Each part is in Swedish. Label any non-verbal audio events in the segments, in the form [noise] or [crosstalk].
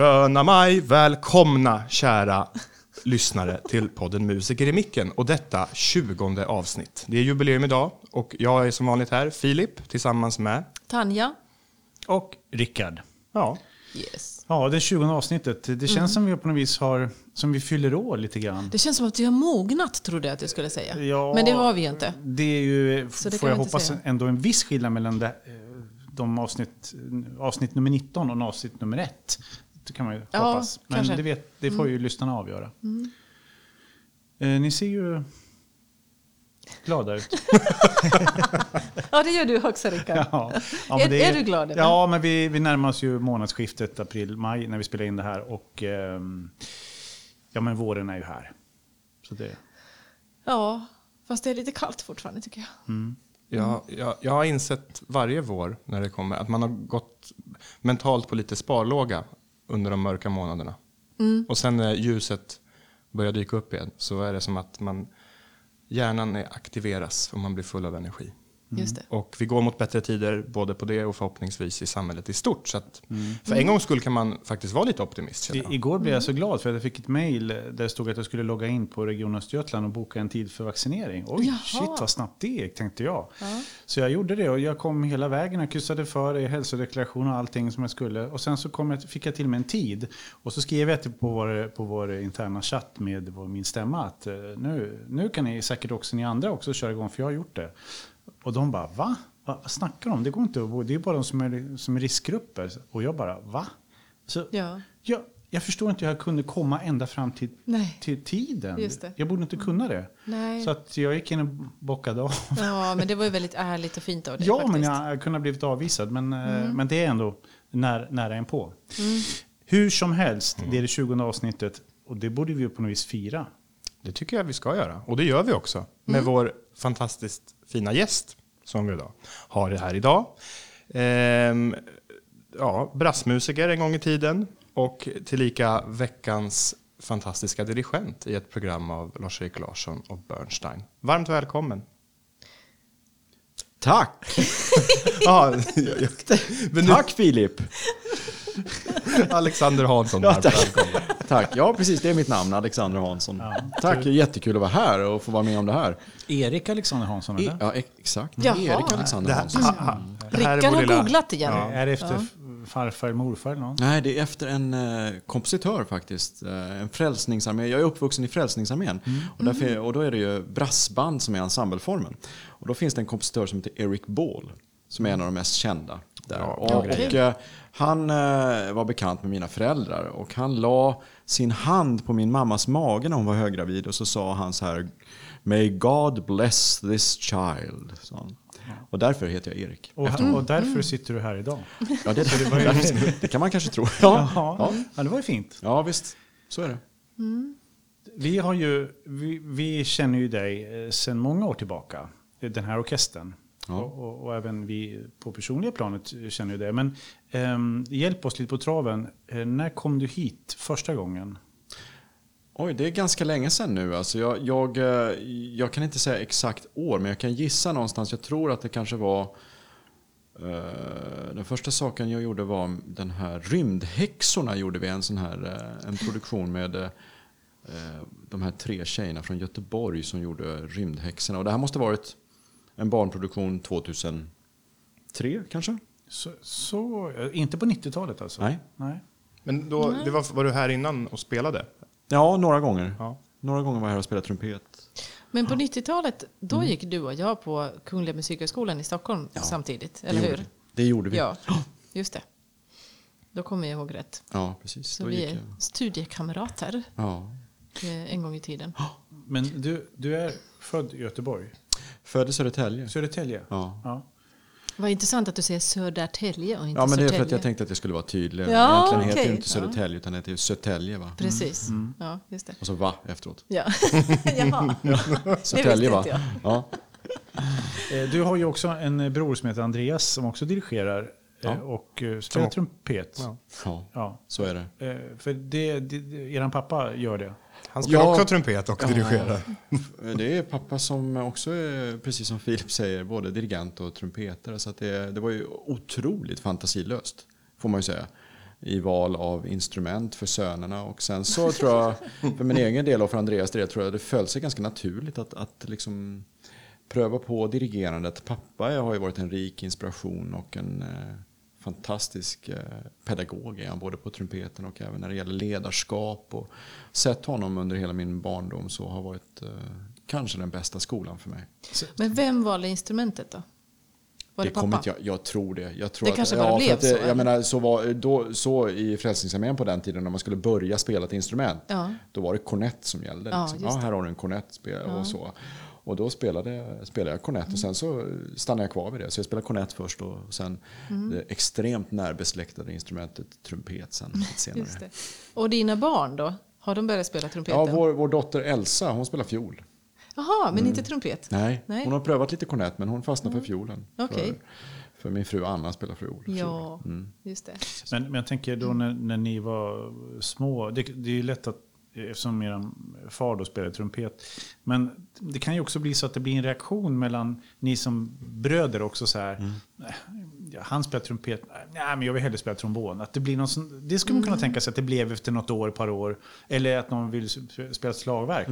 Sköna maj, välkomna kära lyssnare till podden Musiker i micken och detta tjugonde avsnitt. Det är jubileum idag och jag är som vanligt här, Filip, tillsammans med Tanja. Och Rickard. Ja, Yes. Ja, det 20 avsnittet. Det känns Mm. som vi på något vis har, som vi fyller år lite grann. Det känns som att vi har mognat, trodde jag att du skulle säga. Ja, Men det har vi ju inte. Det är ju, Så det får jag hoppas, säga. ändå en viss skillnad mellan det, eh, de avsnitt, avsnitt nummer 19 och avsnitt nummer 1. Det kan man ju Ja, hoppas. Men kanske. det, vet, det får ju lyssnarna avgöra. Eh, ni ser ju glada ut. [laughs] Ja, det gör du också Rickard. Ja, ja, [laughs] Är- är du glad, eller? Ja, men vi, vi närmar oss ju månadsskiftet april-maj när vi spelar in det här. Och ehm, ja, men våren är ju här. Så det, Ja, fast det är lite kallt fortfarande tycker jag. jag, jag, jag har insett varje vår när det kommer att man har gått mentalt på lite sparlåga under de mörka månaderna. Och sen när ljuset börjar dyka upp igen så är det som att man, hjärnan är aktiveras och man blir full av energi. Just det. Och vi går mot bättre tider både på det och förhoppningsvis i samhället i stort. Så att för en gångs skull kan man faktiskt vara lite optimist. I, igår blev jag så glad för att jag fick ett mejl där det stod att jag skulle logga in på Region Östergötland och boka en tid för vaccinering. Oj, Jaha. shit vad snabbt det gick tänkte jag. Ja. Så jag gjorde det och jag kom hela vägen. Jag kryssade för i hälsodeklaration och allting som jag skulle. Och sen så kom jag, fick jag till mig en tid. Och så skrev jag till på vår, på vår interna chatt med vår, min stämma att eh, nu, nu kan ni säkert också ni andra också köra igång för jag har gjort det. Och de bara va? Vad snackar de om? Det går inte att bo. Det är bara de som är, som är riskgrupper. Och jag bara va? Så, Ja. jag, jag förstår inte hur jag kunde komma ända fram till, Nej. till tiden. Just det. Jag borde inte kunna det. Nej. Så att jag gick in och bockade av. Ja, men det var ju väldigt ärligt och fint av dig [laughs] Ja, faktiskt. Mm. men jag, jag kunde ha blivit avvisad. Men, eh, men det är ändå när, nära en på. Hur som helst, det är det 20 avsnittet. Och det borde vi ju på något vis fira. Det tycker jag vi ska göra. Och det gör vi också. Med vår fantastiskt fina gäst som vi idag har här idag. Ehm, ja, brassmusiker en gång i tiden. Och tillika veckans fantastiska dirigent i ett program av Lars-Erik Larsson och Bernstein. Varmt välkommen. Tack! [laughs] Ja, [laughs] jag- jag- Tack Filip! [laughs] Alexander Hansson, Ja, tack. Tack, ja precis det är mitt namn, Alexander Hansson. Tack, det är jättekul att vara här och få vara med om det här. Erik Alexander Hansson, eller? Ja, ex- exakt. Jaha. Erik Alexander Hansson. här är Rickard har googlat igen. Är det efter farfar, morfar eller någon? Nej, det är efter en eh, kompositör faktiskt. Eh, en frälsningsarmé. Jag är uppvuxen i Frälsningsarmén. Och, därför, och då är det ju brassband som är ensembleformen. Och då finns det en kompositör som heter Eric Ball. Som är en av de mest kända. Där. Ja, och, och, han eh, var bekant med mina föräldrar. Och han la sin hand på min mammas mage när hon var höggravid. Och så sa han så här. May God bless this child. Han. Och därför heter jag Erik. Och, och därför sitter du här idag. Ja, det, det, [laughs] det kan man kanske tro. Ja, Ja, det var ju fint. ja visst. Så är det. Vi, har ju, vi, vi känner ju dig eh, sedan många år tillbaka, den här orkestern. Ja. Och, och, även vi på personliga planet känner ju det. Men ehm, hjälp oss lite på traven. Eh, när kom du hit första gången? Oj, det är ganska länge sedan nu. Alltså jag, jag, eh, jag kan inte säga exakt år, men jag kan gissa någonstans. Jag tror att det kanske var... eh, den första saken jag gjorde var den här Rymdhäxorna. gjorde vi en sån här eh, en produktion med eh, de här tre tjejerna från Göteborg som gjorde Rymdhäxorna. Och det här måste varit en barnproduktion 2003 kanske? Så, så, eh, inte på 90-talet alltså? Nej. Nej. Men då, det var, var du här innan och spelade? Ja, några gånger. Ja. Några gånger var jag här och spelade trumpet. Men på 90-talet, då Mm. gick du och jag på Kungliga Musikhögskolan i Stockholm samtidigt. Eller det hur? Gjorde, det gjorde vi. Ja, [gasps] just det. Då kommer jag ihåg rätt. Ja, precis. Så Då vi gick är jag. studiekamrater Ja. eh, en gång i tiden. [gasps] Men du, du är född i Göteborg? Född i Södertälje. Södertälje? Ja. ja. Vad intressant att du säger Södertälje och inte Ja, men det är för att jag tänkte att jag skulle vara tydlig. Ja, Egentligen heter det inte Södertälje utan det heter Södertälje va? Precis. Mm. Ja, just det. Och så va efteråt. Ja. [laughs] Jaha. Södertälje va? Ja. Eh, Du har ju också en eh, bror som heter Andreas som också dirigerar eh, Ja. och spelar trumpet. Ja. ja, Ja. så är det. För det, det, eran pappa gör det. Han spelar Ja. också trumpet och dirigerar. Det är pappa som också är, precis som Filip säger, både dirigent och trumpetare. Så det, det var ju otroligt fantasilöst, får man ju säga. i val av instrument för sönerna. Och sen så tror jag, för min egen del och för Andreas del, tror jag det föll sig ganska naturligt att, att liksom pröva på dirigerandet. Pappa har ju varit en rik inspiration och en eh, fantastisk eh, pedagog är han, både på trumpeten och även när det gäller ledarskap. Och sett honom under hela min barndom så har varit eh, kanske den bästa skolan för mig. Men vem valde instrumentet då? Var det, det pappa? jag, jag tror det. Jag tror Det att, kanske bara ja, blev att det, så, Jag eller? menar, så, var, då, så i Frälsningsarmén på den tiden när man skulle börja spela ett instrument. Ja. Då var det kornett som gällde. Ja, liksom. ja, här har du en kornett och så. Och då spelade, spelade jag kornett och sen så stannade jag kvar vid det. Så jag spelade kornett först och sen Mm. det extremt närbesläktade instrumentet trumpet sen [laughs] lite senare. Just det. Och dina barn då? Har de börjat spela trumpeten? Ja, vår, vår dotter Elsa, hon spelar fiol. Jaha, men inte trumpet? Nej, Nej. hon har prövat lite kornett men hon fastnade för fiolen. Okej. För, för min fru Anna spelar fiol. Ja, Mm. just det. Men, men jag tänker då när, när ni var små, det, det är ju lätt att Eftersom er far då spelade trumpet. Men det kan ju också bli så att det blir en reaktion mellan ni som bröder också. så här. "Nej, Ja, han spelar trumpet, nej men jag vill hellre spela trombon. Att det, blir någon, sån- det skulle man kunna tänka sig att det blev efter något år, ett par år. Eller att någon vill spela ett slagverk.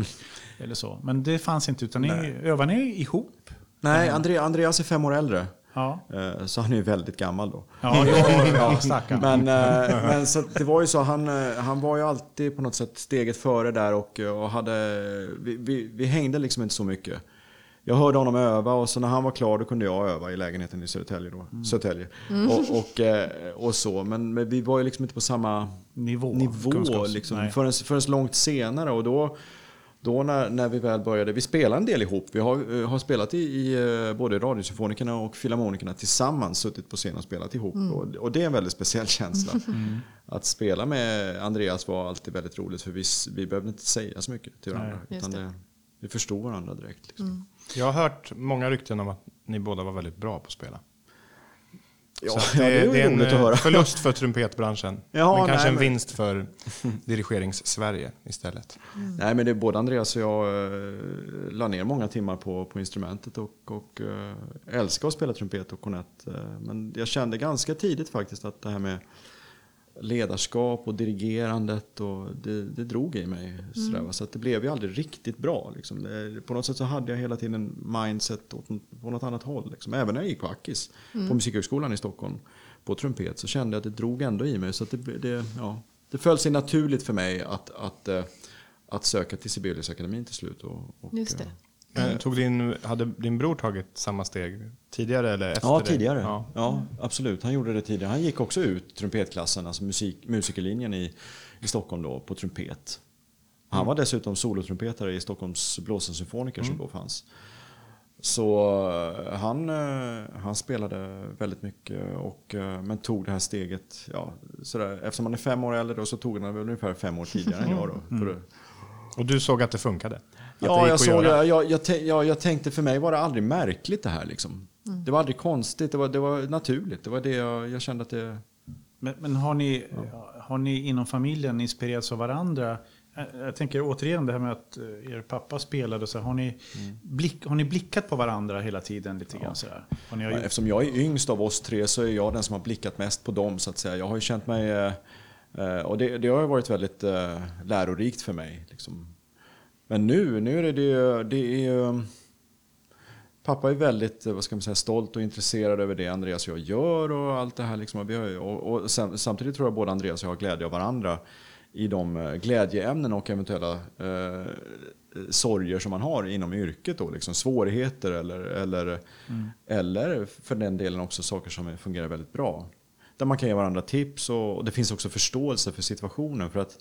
Eller så. Men det fanns inte, utan ni övar ni ihop. Nej, Andre, Andreas är fem år äldre. Ja, Eh, Så han är ju väldigt gammal då. ja, ja. [laughs] Men, eh, men så det var ju så, han, eh, han var ju alltid på något sätt steget före där och, och hade, vi, vi, vi hängde liksom inte så mycket. Jag hörde honom öva och så när han var klar då kunde jag öva i lägenheten i Södertälje. Då. Södertälje. Och, och, eh, och så, men, men vi var ju liksom inte på samma Nivå. nivå liksom, förrän, förrän långt senare. Och då, då när, när vi väl började, vi spelade en del ihop. Vi har, eh, har spelat i, i eh, både Radiosymfonikerna och Filharmonikerna tillsammans, suttit på scen och spelat ihop. Och, och det är en väldigt speciell [laughs] känsla. [laughs] Att spela med Andreas var alltid väldigt roligt för vi, vi behövde inte säga så mycket till varandra. Just utan det. det, vi förstod varandra direkt. Liksom. Jag har hört många rykten om att ni båda var väldigt bra på att spela. Ja, Så att ja, det är en roligt att eh, höra. förlust för trumpetbranschen. [laughs] Ja, men kanske nej, en men- vinst för [laughs] dirigerings-Sverige istället. Nej men det är både Andreas och jag eh, la ner många timmar på, på instrumentet och, och eh, älskar att spela trumpet och kornett. Men jag kände ganska tidigt faktiskt att det här med ledarskap och dirigerandet och det, det drog i mig. Sådär, va. Så att det blev ju aldrig riktigt bra. Liksom. Det, på något sätt så hade jag hela tiden mindset åt, på något annat håll. Liksom. Även när jag gick på Akis, på Musikhögskolan i Stockholm, på trumpet, så kände jag att det drog ändå i mig. Så att det, det, ja, det föll sig naturligt för mig att, att, eh, att söka till Sibeliusakademin till slut. Och, och, Just det. Eh, Men Tog din, hade din bror tagit samma steg tidigare eller efter Ja, dig? tidigare. Ja. Ja. absolut. Han gjorde det tidigare. Han gick också ut trumpetklassen, alltså musik, musikerlinjen i, i Stockholm då, på trumpet. Han var dessutom solotrumpetare i Stockholms blåsensymfoniker som då fanns. Så eh, han, eh, han spelade väldigt mycket och, men tog det här steget, ja, sådär, eftersom han är fem år äldre då, så tog han väl ungefär fem år tidigare än jag. Då, [laughs] att- Och du såg att det funkade? Det Ja, jag, såg, göra? jag, jag, jag, jag, jag tänkte för mig var det aldrig märkligt det här. Liksom. Det var aldrig konstigt, det var, det var naturligt. Det var det jag, jag kände att det... Men, men har, ni, har ni inom familjen inspirerats av varandra? Jag- tänker återigen det här med att eh, er pappa spelade. och Så har, ni blick, har ni blickat på varandra hela tiden? lite grann sådär? Har ni har gjort, Eftersom jag är yngst av oss tre så är jag den som har blickat mest på dem så att säga. Jag har ju känt mig... eh, eh, Och det, det har varit väldigt lärorikt för mig. Liksom. Men nu, nu är det det, det är ju- Pappa är väldigt vad ska man säga, stolt och intresserad över det Andreas och jag gör och allt det här. Liksom. Och ju- och, sam, samtidigt tror jag både Andreas och jag har glädje av varandra i de eh, glädjeämnen och eventuella eh, sorger som man har inom yrket. Då, liksom svårigheter eller, eller, eller för den delen också saker som fungerar väldigt bra. Där man kan ge varandra tips och, och det finns också förståelse för situationen. För att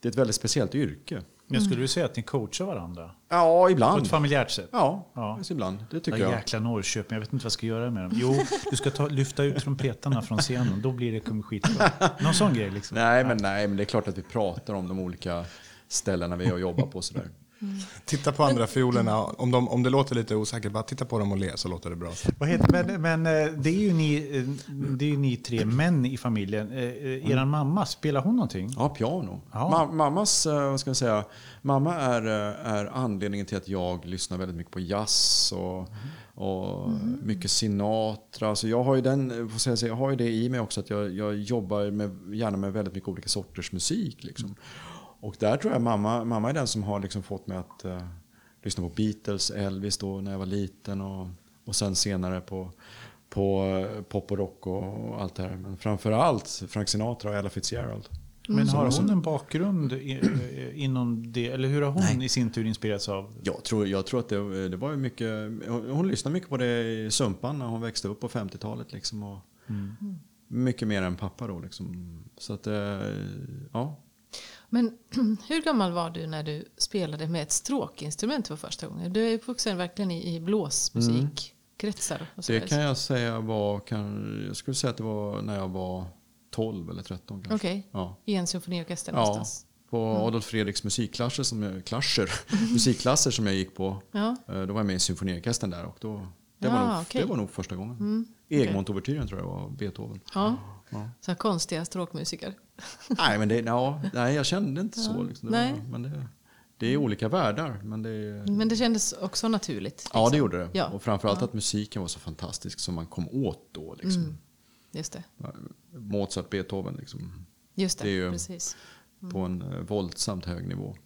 det är ett väldigt speciellt yrke. Jag skulle du säga att ni coachar varandra? Ja, På ibland. ett familjärt sätt? Ja, Ja. ibland. Det tycker Ja, jag. jäkla Norrköping, jag vet inte vad jag ska göra med dem. Jo, du ska ta, lyfta ut trumpetarna från scenen, då blir det skitbra. Någon sån grej liksom. Nej men, nej, men det är klart att vi pratar om de olika ställena vi har jobbat på. Sådär. Titta på andra fiolerna. Om, de, om det låter lite osäkert, bara titta på dem och le så låter det bra. Vad heter, men men eh, det, är ju ni, eh, det är ju ni tre män i familjen. Eh, eh, Eran mamma, spelar hon någonting? Ja, piano. Ja. Ma- mammas, vad ska jag säga, mamma är, är anledningen till att jag lyssnar väldigt mycket på jazz och, och mycket Sinatra. Så jag har ju den, får jag säga, jag har ju det i mig också att jag, jag jobbar med, gärna med väldigt mycket olika sorters musik. Liksom. Och där tror jag mamma, mamma är den som har liksom fått mig att eh, lyssna på Beatles, Elvis då när jag var liten och, och sen senare på, på eh, pop och rock och allt det här. Men framförallt Frank Sinatra och Ella Fitzgerald. Men har hon en bakgrund i, eh, inom det? Eller hur har hon i sin tur inspirerats av? Jag tror, jag tror att det, det var mycket, hon, hon lyssnade mycket på det i Sumpan när hon växte upp på 50-talet. Liksom, och Mycket mer än pappa då. Liksom. Så att, eh, ja. Men [clears throat] hur gammal var du när du spelade med ett stråkinstrument för första gången? Du är uppvuxen verkligen i, i blåsmusikkretsar. så Det kan jag säga var, kan, jag skulle säga att det var när jag var 12 eller 13 kanske. Okej, Ja. i en symfoniorkester Ja, någonstans? på Adolf Fredriks musikklasser som jag, klasser, [laughs] musikklasser som jag gick på. Ja. Eh, Då var jag med i symfoniorkestern där och då, det, Ja, var nog, okej. det var nog första gången. Mm, Egmont-ouvertyren tror jag var Beethoven. Ja. Ja. Så konstiga stråkmusiker. [laughs] Nej, men det, ja, nej, jag kände inte så. Ja, Liksom. Det, nej. men det, det är olika världar. Men det, Men det kändes också naturligt. ja, det liksom. gjorde det. Ja. Och framförallt att musiken var så fantastisk som man kom åt då. Liksom. Mm. Just det. Mozart, Beethoven, liksom, Just det, Det är ju- precis. På en eh, våldsamt hög nivå.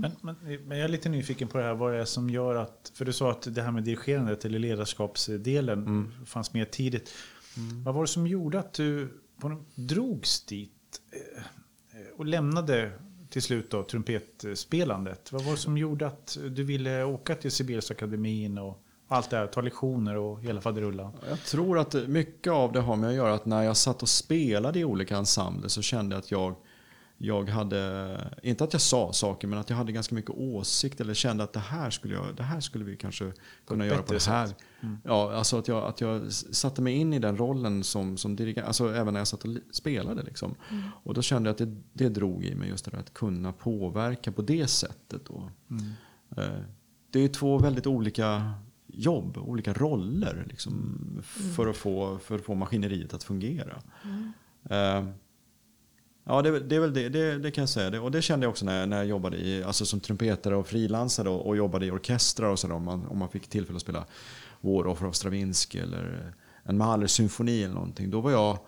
Men, men, men jag är lite nyfiken på det här. Vad det är som gör att... För du sa att det här med dirigerandet eller ledarskapsdelen fanns med tidigt. Vad var det som gjorde att du på något- drogs dit eh, och lämnade till slut då trumpetspelandet? Vad var det som gjorde att du ville åka till Sibeliusakademin och allt det här, ta lektioner och hela faderullan? Jag tror att mycket av det har med att göra att när jag satt och spelade i olika ensembler så kände jag att jag, jag hade, inte att jag sa saker, men att jag hade ganska mycket åsikt eller kände att det här skulle, jag, det här skulle vi kanske kunna göra på det här. sätt. Ja, alltså att jag, att jag satte mig in i den rollen som, som dirigent, alltså även när jag satt och spelade. Liksom. Och då kände jag att det, det drog i mig just det där att kunna påverka på det sättet. Då. Eh, Det är två väldigt olika jobb, olika roller liksom, för, att få, för att få maskineriet att fungera. Eh, Ja, det, är väl- det är väl det, det, det kan jag säga. Det, och det kände jag också när, när jag jobbade i, alltså som trumpetare och frilansare och, och jobbade i orkestrar och sådär. Om man, om man fick tillfälle att spela Waroffer av Stravinsky eller en Mahler-symfoni eller någonting. Då var jag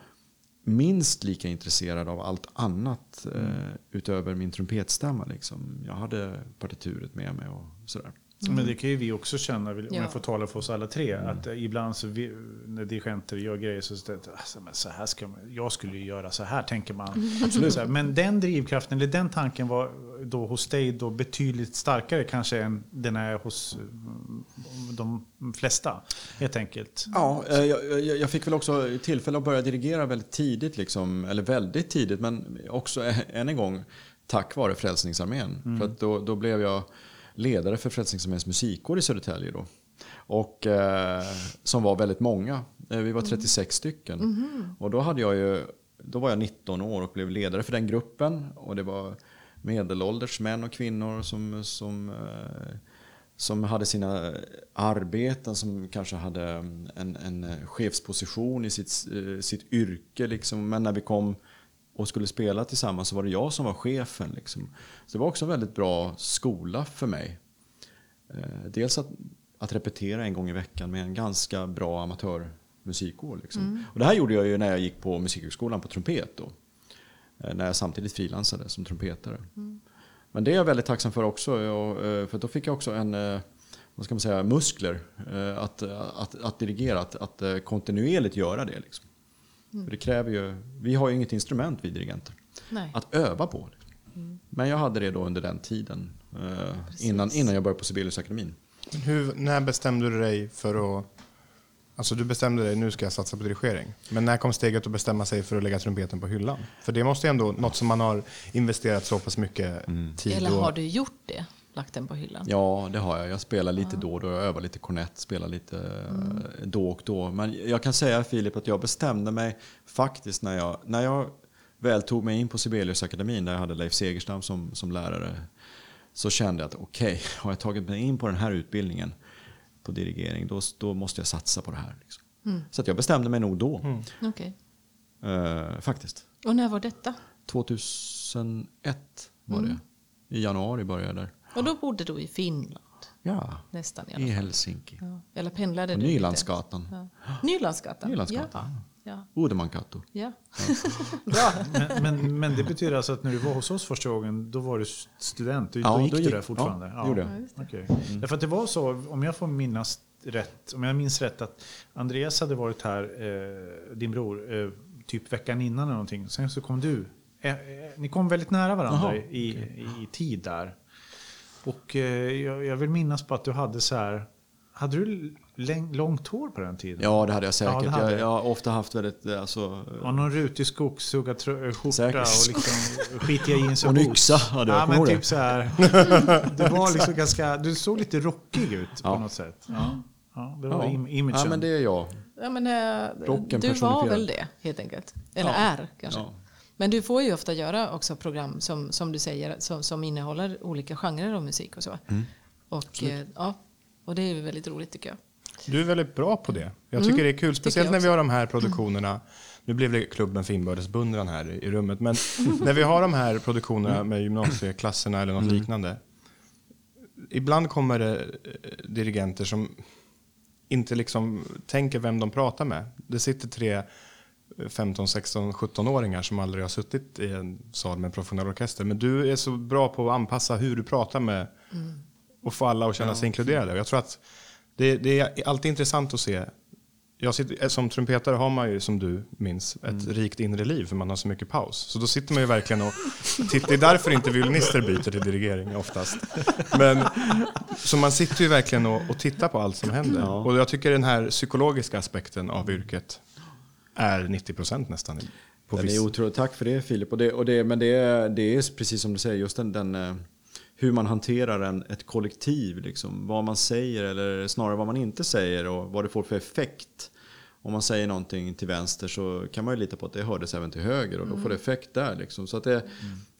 minst lika intresserad av allt annat eh, utöver min trumpetstämma. Liksom. Jag hade partituret med mig och sådär. Men det kan ju vi också känna, om Ja. jag får tala för oss alla tre. Att eh, ibland så vi, när dirigenter gör grejer så jag alltså, men så här ska man, jag skulle ju göra så här, tänker man. [laughs] Så här, men den drivkraften, eller den tanken var då hos dig då betydligt starkare kanske än den är hos mm, de flesta. Helt enkelt. Ja, eh, jag, jag, fick väl också tillfälle att börja dirigera väldigt tidigt, liksom, eller väldigt tidigt, men också än en gång tack vare Frälsningsarmén. För att då, då blev jag ledare för Frälsningsarméns musikkår i Södertälje då. Och, eh, som var väldigt många. Eh, Vi var 36 stycken. Och då, hade jag ju, då var jag 19 år och blev ledare för den gruppen. Och det var medelålders män och kvinnor som, som eh, som hade sina arbeten, som kanske hade en, en chefsposition i sitt, eh, sitt yrke. Liksom. Men när vi kom och skulle spela tillsammans så var det jag som var chefen. Liksom. Så det var också en väldigt bra skola för mig. Eh, Dels att, att repetera en gång i veckan med en ganska bra amatörmusikår. Liksom. Och det här gjorde jag ju när jag gick på Musikhögskolan på trumpet. Då. Eh, När jag samtidigt frilansade som trumpetare. Men det är jag väldigt tacksam för också. Jag, eh, för då fick jag också en, vad ska man säga, muskler att, att, att dirigera, att, att kontinuerligt göra det. Liksom. För det kräver ju, vi har ju inget instrument vi dirigenter Nej. att öva på. Liksom. Men jag hade det då under den tiden, eh, innan, innan jag började på Sibeliusakademin. Hur, när bestämde du dig för att... Alltså du bestämde dig, nu ska jag satsa på dirigering. Men när kom steget att bestämma sig för att lägga trumpeten på hyllan? För det måste ju ändå, något som man har investerat så pass mycket tid Eller har du gjort det? Lagt den på hyllan? Ja, det har jag. Jag spelar lite då och då. Jag övar lite kornett, spelar lite eh, då och då. Men jag kan säga Filip att jag bestämde mig faktiskt när jag, när jag väl tog mig in på Sibeliusakademin där jag hade Leif Segerstam som, som lärare. så kände jag att okej, [laughs] har jag tagit mig in på den här utbildningen på dirigering, då, då måste jag satsa på det här. Liksom. Så att jag bestämde mig nog då, Okej. eh, faktiskt. Och när var detta? 2001 var det. I januari började jag där. Och då bodde du i Finland? Ja, Nästan i i alla fall. Helsinki. Ja. Eller pendlade På du lite? Nylandsgatan. Ja. Nylandsgatan? Nylandsgatan. Ja. Uudemankatu. ja. [laughs] Bra. Men, men, men det betyder alltså att när du var hos oss första gången, då var du student? Du, Ja, då gick då du gick- där fortfarande? ja, gjorde jag. Okej. Därför att det var så, om jag får minnas rätt, om jag minns rätt, att Andreas hade varit här, eh, din bror, eh, typ veckan innan eller någonting. Sen så kom du. Eh, eh, ni kom väldigt nära varandra Jaha, i, i tid där. Och eh, jag, jag vill minnas på att du hade så här, hade du långt hår på den tiden? Ja, det hade jag säkert. Ja, hade jag, jag. har ofta haft väldigt, eh, alltså... Och någon rutig skogshuggarskjorta och liksom skitiga jeans och, Och en yxa hade jag, Ja, men typ så här. [laughs] Du var liksom ganska, du såg lite rockig ut på Ja. något sätt. Ja, ja det var Ja. im- imagen. ja, men det är jag. Ja, men, eh, Rocken du var väl det, helt enkelt. Eller Ja. är, kanske. Men du får ju ofta göra också program som, som du säger, som, som innehåller olika genrer av musik och så. Mm. Och, eh, ja, och det är ju väldigt roligt tycker jag. Du är väldigt bra på det. Jag tycker det är kul, speciellt när vi har de här produktionerna. Nu blev det klubben för inbördes beundran här i rummet, men när vi har de här produktionerna med gymnasieklasserna eller något liknande. Ibland kommer det eh, dirigenter som inte liksom tänker vem de pratar med. Det sitter tre 15, 16, 17-åringar som aldrig har suttit i en sal med en professionell orkester. Men du är så bra på att anpassa hur du pratar med och få alla att känna sig inkluderade. Jag tror att det, det är alltid intressant att se. Jag sitter, som trumpetare har man ju, som du minns, ett rikt inre liv för man har så mycket paus. Så då sitter man ju verkligen och tittar. Det är därför inte violinister byter till dirigering oftast. Men, så man sitter ju verkligen och, och tittar på allt som händer. Och jag tycker den här psykologiska aspekten av yrket är 90 procent nästan. På Den viss- är otroligt, tack för det Filip. Och det, och det, men det är, det är precis som du säger, just den, den eh, hur man hanterar en, ett kollektiv. Liksom. Vad man säger eller snarare vad man inte säger och vad det får för effekt. Om man säger någonting till vänster så kan man ju lita på att det hördes även till höger och då får det effekt där. Liksom. Så, att det,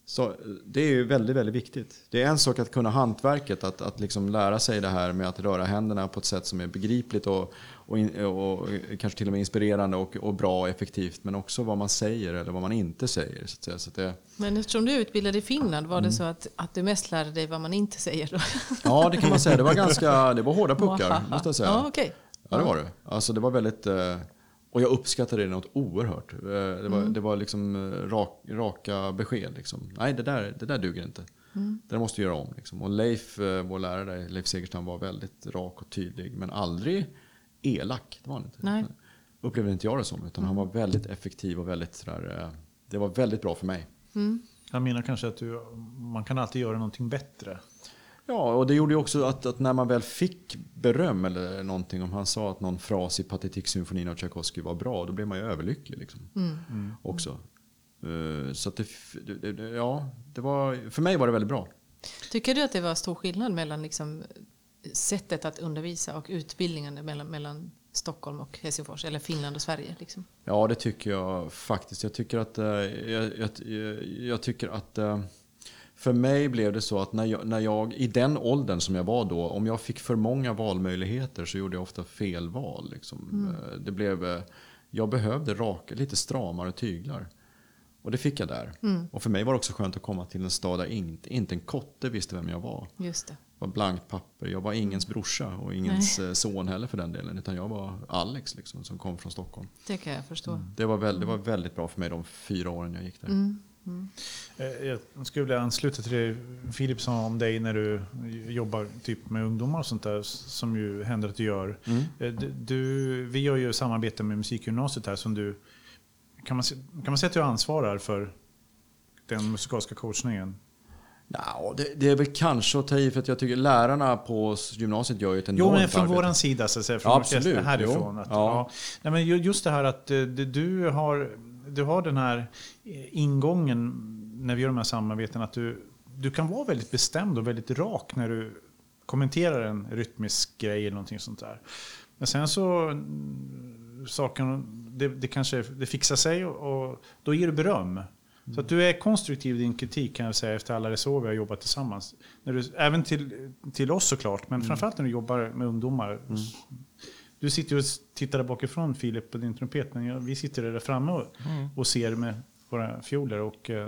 så det är ju väldigt, väldigt viktigt. Det är en sak att kunna hantverket, att, att liksom lära sig det här med att röra händerna på ett sätt som är begripligt och, och, in, och kanske till och med inspirerande och, och bra och effektivt. Men också vad man säger eller vad man inte säger. Så att säga. Så att det, Men eftersom du är utbildad i Finland, var det så att, att du mest lärde dig vad man inte säger då? [laughs] ja, det kan man säga. Det var ganska det var hårda puckar, måste jag säga. Ja, okej. Ja, det var det. Alltså det var väldigt... eh, Och jag uppskattade det något oerhört. Eh, Det var, det var liksom eh, rak, raka besked. Liksom. Nej, det där, det där duger inte. Det där måste göra om. Liksom. Och Leif, eh, vår lärare, Leif Segerstam, var väldigt rak och tydlig. Men aldrig elak. Det var han inte. Nej. Upplevde inte jag det som. Utan han var väldigt effektiv och väldigt sådär... Det var väldigt bra för mig. Jag menar kanske att du, man kan alltid göra någonting bättre. Ja, och det gjorde ju också att, att när man väl fick beröm eller någonting, om han sa att någon fras i Patetik-symfonin av Tchaikovsky var bra, då blev man ju överlycklig. Liksom. Också. Eh, Så att det, det, det, ja, det var, för mig var det väldigt bra. Tycker du att det var stor skillnad mellan liksom sättet att undervisa och utbildningen mellan, mellan Stockholm och Helsingfors, eller Finland och Sverige? Liksom? Ja, det tycker jag faktiskt. Jag tycker att, eh, jag, jag, jag tycker att eh, för mig blev det så att när jag, när jag, i den åldern som jag var då, om jag fick för många valmöjligheter så gjorde jag ofta fel val. Liksom. Eh, Det blev, eh, jag behövde raka, lite stramare tyglar. Och det fick jag där. Och för mig var det också skönt att komma till en stad där inte, inte en kotte visste vem jag var. Just det. Det var blankt papper. Jag var ingens brorsa och ingens eh, son heller för den delen. Utan jag var Alex liksom, som kom från Stockholm. Det kan jag förstå. Det var, väl, det var väldigt bra för mig de fyra åren jag gick där. Eh, Jag skulle vilja ansluta till det Filip sa om dig när du jobbar typ med ungdomar och sånt där, som ju händer att du gör. Eh, du- vi gör ju samarbete med Musikgymnasiet här som du... Kan man, kan man säga att du ansvarar för den musikaliska coachningen? Ja, det, det är väl kanske att ta i för att jag tycker lärarna på gymnasiet gör ju ett Jo, enormt men från arbete. våran sida, så att säga, från Ja, absolut. härifrån. Jo. Att, Ja. ja. Nej, men ju- just det här att eh, du har, du har den här eh, ingången när vi gör de här samarbeten, att du, du kan vara väldigt bestämd och väldigt rak när du kommenterar en rytmisk grej eller någonting sånt där. Men sen så, mm, saken, det, det kanske det fixar sig och, och då ger du beröm. Så att du är konstruktiv i din kritik kan jag säga efter alla resor vi har jobbat tillsammans. När du, även till, till oss såklart, men framförallt när du jobbar med ungdomar. Du sitter och tittar där bakifrån Filip på din trumpet, men jag, vi sitter där framme och, och ser med våra fioler. Och, eh,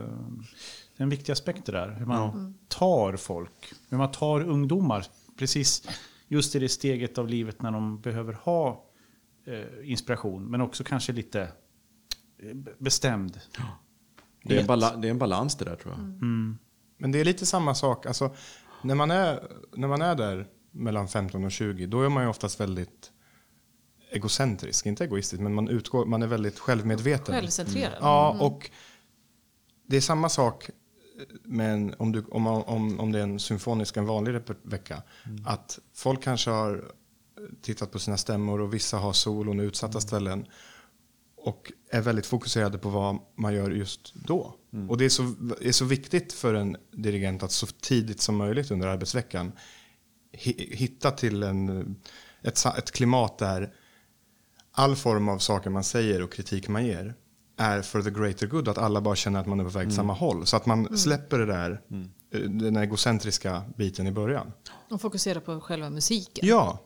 det är en viktig aspekt det där, hur man tar folk, hur man tar ungdomar precis just i det steget av livet när de behöver ha eh, inspiration, men också kanske lite eh, bestämd. Det är, bala- det är en balans det där tror jag. Men det är lite samma sak. Alltså, när, man är, när man är där mellan 15 och 20, då är man ju oftast väldigt egocentrisk. Inte egoistisk, men man, utgår, man är väldigt självmedveten. Självcentrerad. Ja, och det är samma sak med en, om, du, om, man- om, om det är en symfonisk, en vanlig vecka. Att folk kanske har tittat på sina stämmor och vissa har solon och utsatta ställen. Och är väldigt fokuserade på vad man gör just då. Och det är så, är så viktigt för en dirigent att så tidigt som möjligt under arbetsveckan hi- hitta till en, ett, ett klimat där all form av saker man säger och kritik man ger är for the greater good. Att alla bara känner att man är på väg åt samma håll. Så att man släpper det där, eh, den egocentriska biten i början. Och fokusera på själva musiken. Ja,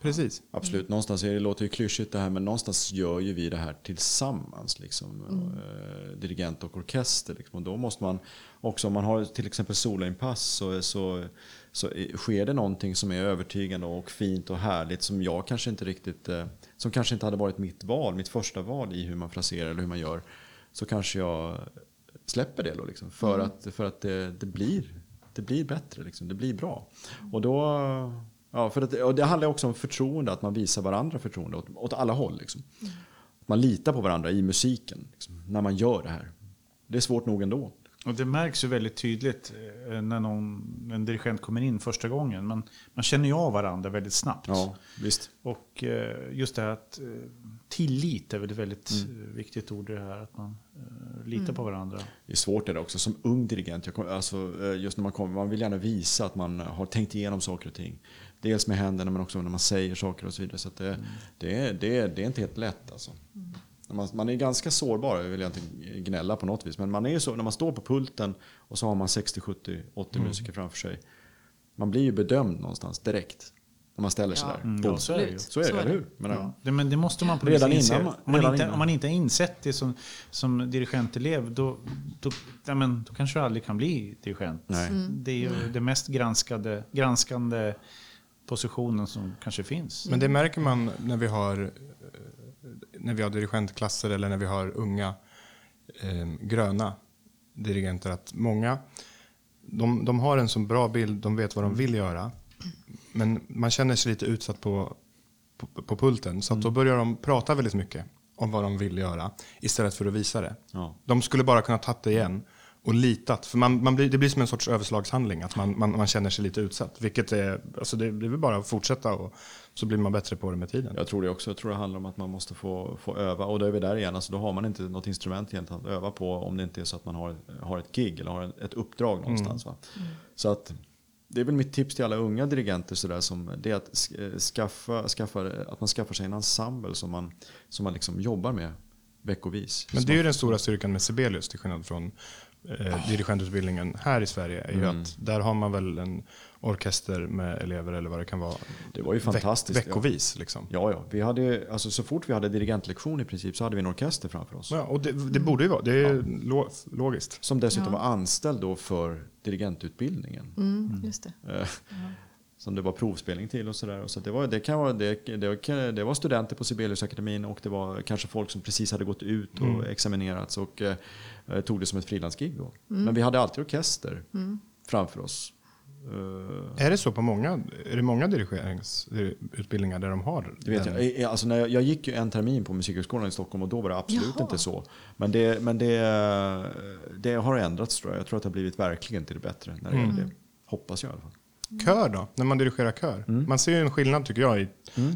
precis. Absolut, någonstans, är det låter ju klyschigt det här, men någonstans gör ju vi det här tillsammans. Liksom, eh, dirigent och orkester. Liksom. Och då måste man också, om man har till exempel soloinpass så, så, så sker det någonting som är övertygande och fint och härligt som jag kanske inte riktigt, eh, som kanske inte hade varit mitt val, mitt första val i hur man fraserar eller hur man gör. Så kanske jag släpper det då liksom, för att, för att det, det, blir, det blir bättre, liksom, det blir bra. Och då Ja, för att, och det handlar också om förtroende, att man visar varandra förtroende åt, åt alla håll. Liksom. Att man litar på varandra i musiken liksom, när man gör det här. Det är svårt nog ändå. Och det märks ju väldigt tydligt eh, när någon, en dirigent kommer in första gången. Man, man känner ju av varandra väldigt snabbt. Ja, visst. Och eh, just det här att eh, tillit är väl ett väldigt eh, viktigt ord i det här. Att man litar på varandra. Det är svårt det också. Som ung dirigent, jag kom, alltså, just när man kommer, man vill gärna visa att man har tänkt igenom saker och ting. Dels med händerna men också när man säger saker och så vidare. Så att det, det, är, det, är, det är inte helt lätt alltså. Man, man är ganska sårbar, jag vill jag inte gnälla på något vis. Men man är ju så, när man står på pulten och så har man 60, 70, 80 musiker framför sig. Man blir ju bedömd någonstans direkt. När man ställer sig Ja. där. Mm, ja, så är det ju. Så är det, eller hur? Men, Ja. Det, men det måste man på Redan inse. innan man- om, man redan inte, innan. om man inte har insett det som, som dirigentelev, då, då, ja, men, då kanske du aldrig kan bli dirigent. Nej. Det är ju det mest granskade, granskande positionen som kanske finns. Men det märker man när vi har, när vi har dirigentklasser eller när vi har unga eh, gröna dirigenter. Att många de, de har en så bra bild, de vet vad de vill göra. Men man känner sig lite utsatt på, på, på pulten. Så då börjar de prata väldigt mycket om vad de vill göra istället för att visa det. Ja. De skulle bara kunna tagit det igen och litat. För man, man blir, det blir som en sorts överslagshandling, att man, man, man känner sig lite utsatt. Vilket är, alltså det, det är väl bara att fortsätta och så blir man bättre på det med tiden. Jag tror det också. Jag tror det handlar om att man måste få, få öva. Och då är vi där igen. Alltså då har man inte något instrument egentligen att öva på om det inte är så att man har, har ett gig eller har ett uppdrag någonstans. Va? Så att det är väl mitt tips till alla unga dirigenter så där, som det är att sk- skaffa, skaffa, att man skaffar sig en ensemble som man, som man liksom jobbar med veckovis. Men det är ju den stora styrkan med Sibelius till skillnad från eh, dirigentutbildningen här i Sverige. Är ju att där har man väl en orkester med elever eller vad det kan vara. Det var ju fantastiskt, Veck, veckovis liksom. Ja, ja. Vi hade, alltså, så fort vi hade dirigentlektion i princip så hade vi en orkester framför oss. Ja, och det, det borde ju vara. Det är lo, logiskt. Som dessutom Ja. var anställd då för dirigentutbildningen. Mm, just det. Eh, Som det var provspelning till och sådär. Så det, var, det, kan vara, det, det, det var studenter på Sibeliusakademin och det var kanske folk som precis hade gått ut och examinerats och eh, tog det som ett frilansgig då. Men vi hade alltid orkester framför oss. Eh, Är det så på många, är det många dirigeringsutbildningar där de har Det vet den? jag. Eh, Alltså när jag, jag gick ju en termin på Musikhögskolan i Stockholm och då var det absolut Jaha. inte så. Men, det, men det, det har ändrats tror jag. Jag tror att det har blivit verkligen till det bättre. När det gäller det. Hoppas jag i alla fall. Kör då, när man dirigerar kör. Mm. Man ser ju en skillnad tycker jag i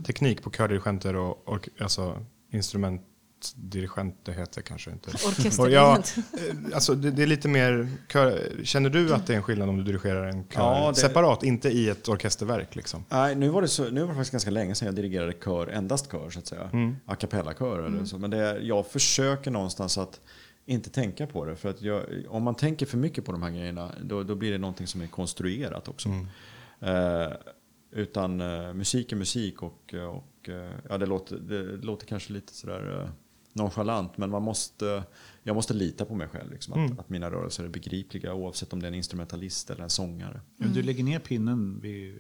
teknik på kördirigenter och, och alltså, instrumentdirigent, det heter kanske inte. [laughs] Och ja, Orkesterdirigent. eh, alltså det, det är lite mer, kör, känner du att det är en skillnad om du dirigerar en kör Ja, det- separat, inte i ett orkesterverk liksom? Nej, nu var, det så, nu var det faktiskt ganska länge sedan jag dirigerade kör, endast kör så att säga. A cappella-kör eller så. Men det, jag försöker någonstans att inte tänka på det. För att jag, om man tänker för mycket på de här grejerna då, då blir det någonting som är konstruerat också. Eh, utan eh, musik är musik och, och eh, ja, det, låter, det låter kanske lite sådär nonchalant men man måste, jag måste lita på mig själv. Liksom, att, att mina rörelser är begripliga oavsett om det är en instrumentalist eller en sångare. Men Du lägger ner pinnen vid,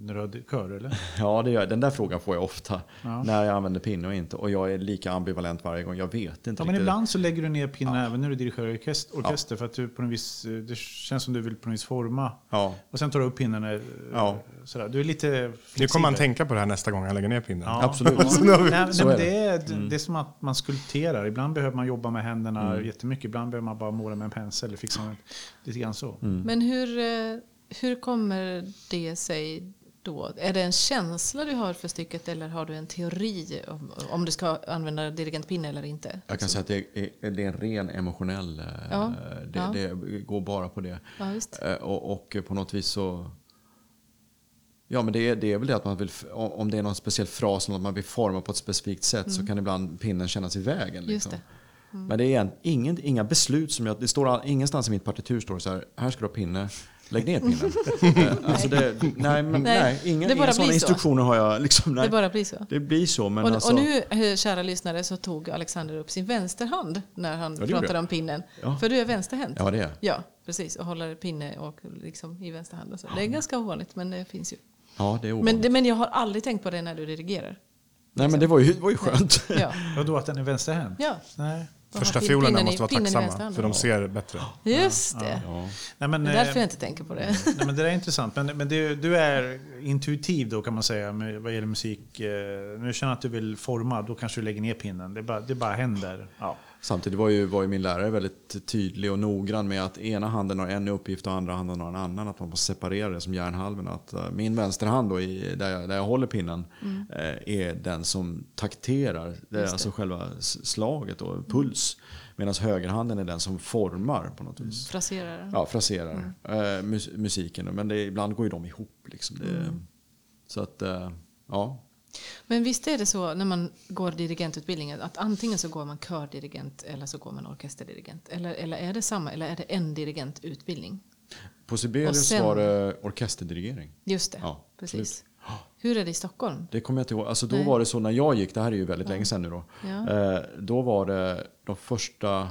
när du har kör eller? [laughs] Ja, det gör, jag. den där frågan får jag ofta. Ja. När jag använder pinne och inte. Och jag är lika ambivalent varje gång. Jag vet inte Ja, men riktigt. ibland så lägger du ner pinnen även när du dirigerar orkester, orkester för att du på något vis, det känns som du vill på något vis forma. Ja, Och sen tar du upp pinnen. eh, Ja. Sådär. Du är lite Nu flexibel. kommer man tänka på det här nästa gång han lägger ner pinnen. Ja. absolut. [laughs] Nej, nej, Så men är det, det. är, det är som att man skulpterar. Ibland behöver man jobba med händerna Mm. jättemycket. Ibland behöver man bara måla med en pensel. Eller fixa med, lite grann så. Mm. Men hur, eh, hur kommer det sig då? Är det en känsla du har för stycket eller har du en teori om, om du ska använda dirigentpinne eller inte? Jag kan säga att det är, det är en ren emotionell... eh, Ja, Det, ja. det går bara på det. Ja. Eh, Och, och på något vis så... Ja, men det är, det är väl det att man vill... Om det är någon speciell fras att man vill forma på ett specifikt sätt så kan ibland pinnen kännas i vägen. Mm. Just Liksom. det. Men det är en, ingen, inga beslut som jag... Det står ingenstans i mitt partitur står det så här, här ska du ha pinne. Lägg ner pinnen. [laughs] Alltså det, nej, men, Nej, nej, inga, det inga sådana blir så. instruktioner har jag. Liksom, nej. Det bara blir så. Det blir så, men Och, alltså... och nu, eh, kära lyssnare, så tog Alexander upp sin vänsterhand när han gjorde pratade om pinnen. Ja. För du är vänsterhänt. Ja, det är. Ja, precis. Och håller pinne och liksom i vänster hand. Och så. Det är ganska ovanligt, men det finns ju. Ja, det är Men, ovanligt. det, men jag har aldrig tänkt på det när du dirigerar. Nej, men det var ju, det var ju skönt. Ja, Och då att den är vänsterhänt? ja. Nej. Första fiolerna måste vara tacksamma, för de ser bättre. Just det. Ja. Nej, men, Det är eh, därför jag inte tänker på det. Nej, men det är intressant. Men, men du, du är intuitiv då kan man säga med, vad gäller musik. Eh, du känner att du vill forma, då kanske du lägger ner pinnen. Det bara, det bara händer. Ja. Samtidigt var ju, var ju min lärare väldigt tydlig och noggrann med att ena handen har en uppgift och andra handen har en annan. Att man måste separera det som järnhalvorna. Att eh, min vänsterhand då, i, där, jag, där jag håller pinnen eh, är den som takterar. Det är alltså själva slaget och puls. Medan högerhanden är den som formar på något vis. Fraserar. Ja, fraserar eh, mus musiken. Men det, ibland går ju de ihop. Liksom. Det, Så att, eh, ja. Men visst är det så när man går dirigentutbildningen att antingen så går man kördirigent eller så går man orkesterdirigent. Eller, eller är det samma, eller är det en dirigentutbildning? På Sibelius sen- var det orkesterdirigering. Just det, Ja, precis. Hur är det i Stockholm? Det kommer jag inte ihåg. Alltså då Nej. var det så när jag gick, det här är ju väldigt länge sedan nu då. Ja. Eh, då var det de första, jag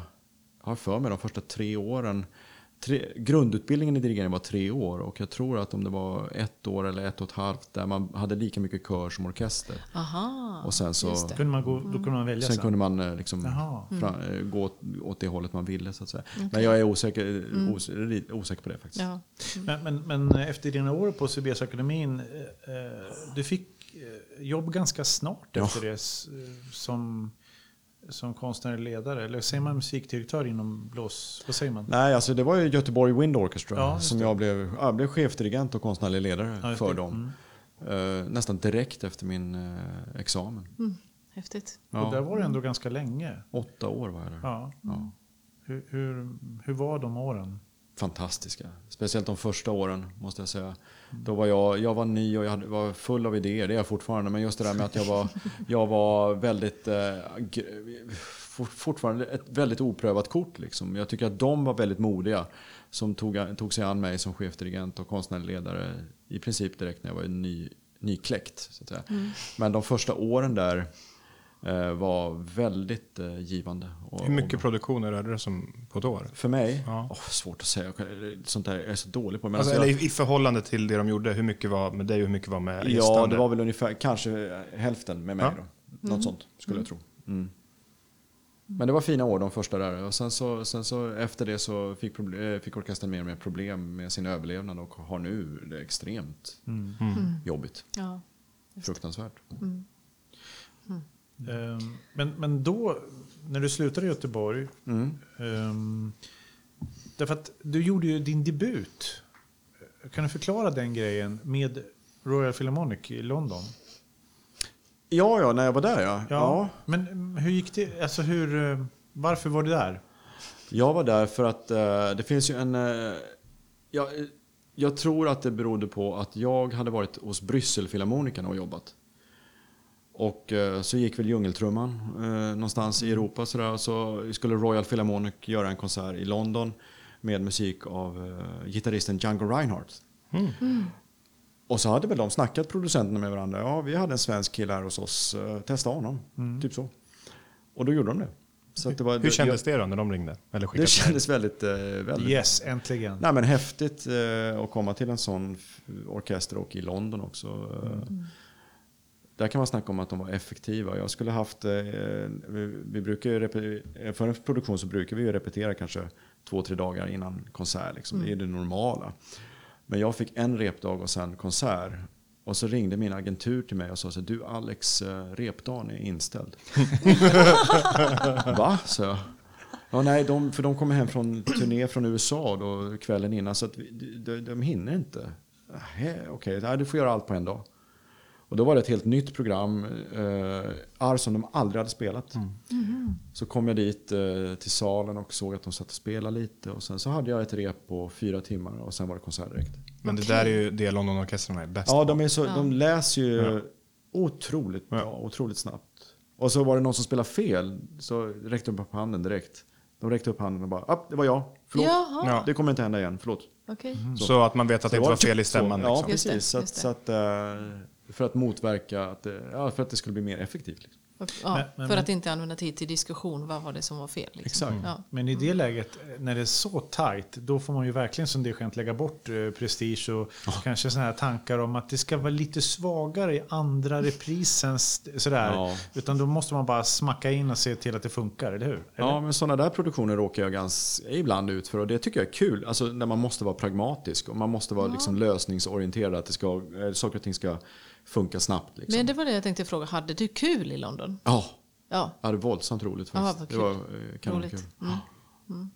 har för mig de första tre åren. Tre, grundutbildningen i dirigering var tre år och jag tror att om det var ett år eller ett och ett halvt där man hade lika mycket kör som orkester. Aha, Och sen så- det. Kunde man gå, då kunde man välja Sen sen. kunde man eh, liksom Jaha. fra, eh, gå åt, det hållet man ville så att säga. Men jag är osäker, os, lite osäker på det faktiskt. Ja. Men, men, men efter dina år på Sibeliusakademin, eh, eh, du fick eh, jobb ganska snart Ja. efter det s- eh, som, som konstnärlig ledare. Eller säger man musikdirektör inom blås... Vad säger man? Nej, alltså det var ju Göteborg Wind Orchestra Ja, som jag blev, ja, jag blev chefdirigent och konstnärlig ledare Ja, för dem. Eh, nästan direkt efter min eh, examen. Mm, häftigt. Och där Ja, var du ändå ganska länge. åtta år var jag där. Ja. Ja. Hur, hur, hur var de åren? Fantastiska. Speciellt de första åren måste jag säga. Då var jag, jag var ny och jag var full av idéer, det är jag fortfarande. Men just det där med att jag var, jag var väldigt, eh, fortfarande ett väldigt oprövat kort. Liksom. Jag tycker att de var väldigt modiga som tog, tog sig an mig som chefdirigent och konstnärlig ledare i princip direkt när jag var ny, nykläckt. Så att säga. Men de första åren där var väldigt eh, givande. Och, Hur mycket och, produktioner är det som på ett år? för mig? Ja. Åh, svårt att säga. Sånt där är jag så dålig på. Men Alltså, alltså, jag, i, i förhållande till det de gjorde, hur mycket var med dig och hur mycket var med ja, gästande? det var väl ungefär kanske hälften med mig. Ja. Då. Något sånt skulle jag tro. Mm. Men det var fina år de första där. Och sen så, sen så efter det så fick, proble- eh, fick orkestern mer och mer problem med sin överlevnad och har nu det extremt Mm. jobbigt. Ja. Fruktansvärt. Ehm, Men, men då, när du slutade i Göteborg, Mm. ehm, därför att du gjorde ju din debut. Kan du förklara den grejen med Royal Philharmonic i London? Ja, ja, när jag var där ja. ja. Men mm, hur gick det? Alltså hur, eh, varför var du där? Jag var där för att eh, det finns ju en... Uh, jag, jag tror att det berodde på att jag hade varit hos Brysselfilharmonikerna och jobbat. Och eh, så gick väl djungeltrumman eh, någonstans i Europa sådär. Och så skulle Royal Philharmonic göra en konsert i London med musik av eh, gitarristen Django Reinhardt. Och så hade väl de snackat producenterna med varandra. Ja, vi hade en svensk kille här hos oss. Testa honom. Typ så. Och då gjorde de det. Så det var, Hur kändes det då när de ringde? Eller Det kändes väldigt, väldigt Yes, äntligen. Nej, men häftigt att komma till en sån orkester och i London också. Eh, Där kan man snacka om att de var effektiva. Jag skulle haft, eh, vi, brukar för en produktion så brukar vi repetera kanske två, tre dagar innan konsert. Liksom. Det är det normala. Men jag fick en repdag och sen konsert. Och så ringde min agentur till mig och sa så du Alex, eh, repdagen är inställd. [laughs] Va? sa jag. Ja, nej, de, för de kommer hem från turné från USA då, kvällen innan så att vi, de, de hinner inte. Nähä, Okej, nej, du får göra allt på en dag. Och då var det ett helt nytt program, eh, arr som de aldrig hade spelat. Så kom jag dit eh, till salen och såg att de satt och spelade lite. Och sen så hade jag ett rep på fyra timmar och sen var det konsert direkt. Men det där är ju det Londonorkestrarna är bäst Ja, de, är så, de läser ju Ja. otroligt bra, Ja. otroligt snabbt. Och så var det någon som spelade fel, så räckte de upp handen direkt. De räckte upp handen och bara, ah, det var jag, förlåt. Jaha, Ja. Det kommer inte hända igen, förlåt. okej. Så att man vet att det Så inte var fel i så. stämman. Ja, Liksom. Just det, precis. Så, att, just det. så att, eh, för att motverka att, det- ja, för att det skulle bli mer effektivt. Liksom. Ja, Men- men- för att inte använda tid till diskussion. Vad var det som var fel? Liksom. Exakt. Ja. Men i det läget, när det är så tajt, då får man ju verkligen som dirigent lägga bort eh, prestige och kanske sådana här tankar om att det ska vara lite svagare i andra reprisen. Sådär. Ja. Utan då måste man bara smacka in och se till att det funkar, eller hur? Eller? Ja, men sådana där produktioner råkar jag ganska ibland ut för och det tycker jag är kul. Alltså när man måste vara pragmatisk och man måste vara liksom lösningsorienterad. Att det ska, eh, saker och ting ska funka snabbt. Liksom. Men det var det jag tänkte fråga. Hade du kul i London? Ja, Ja, jag hade våldsamt roligt Ja, faktiskt. vad det kul. var eh, kanonkul. roligt. Mm.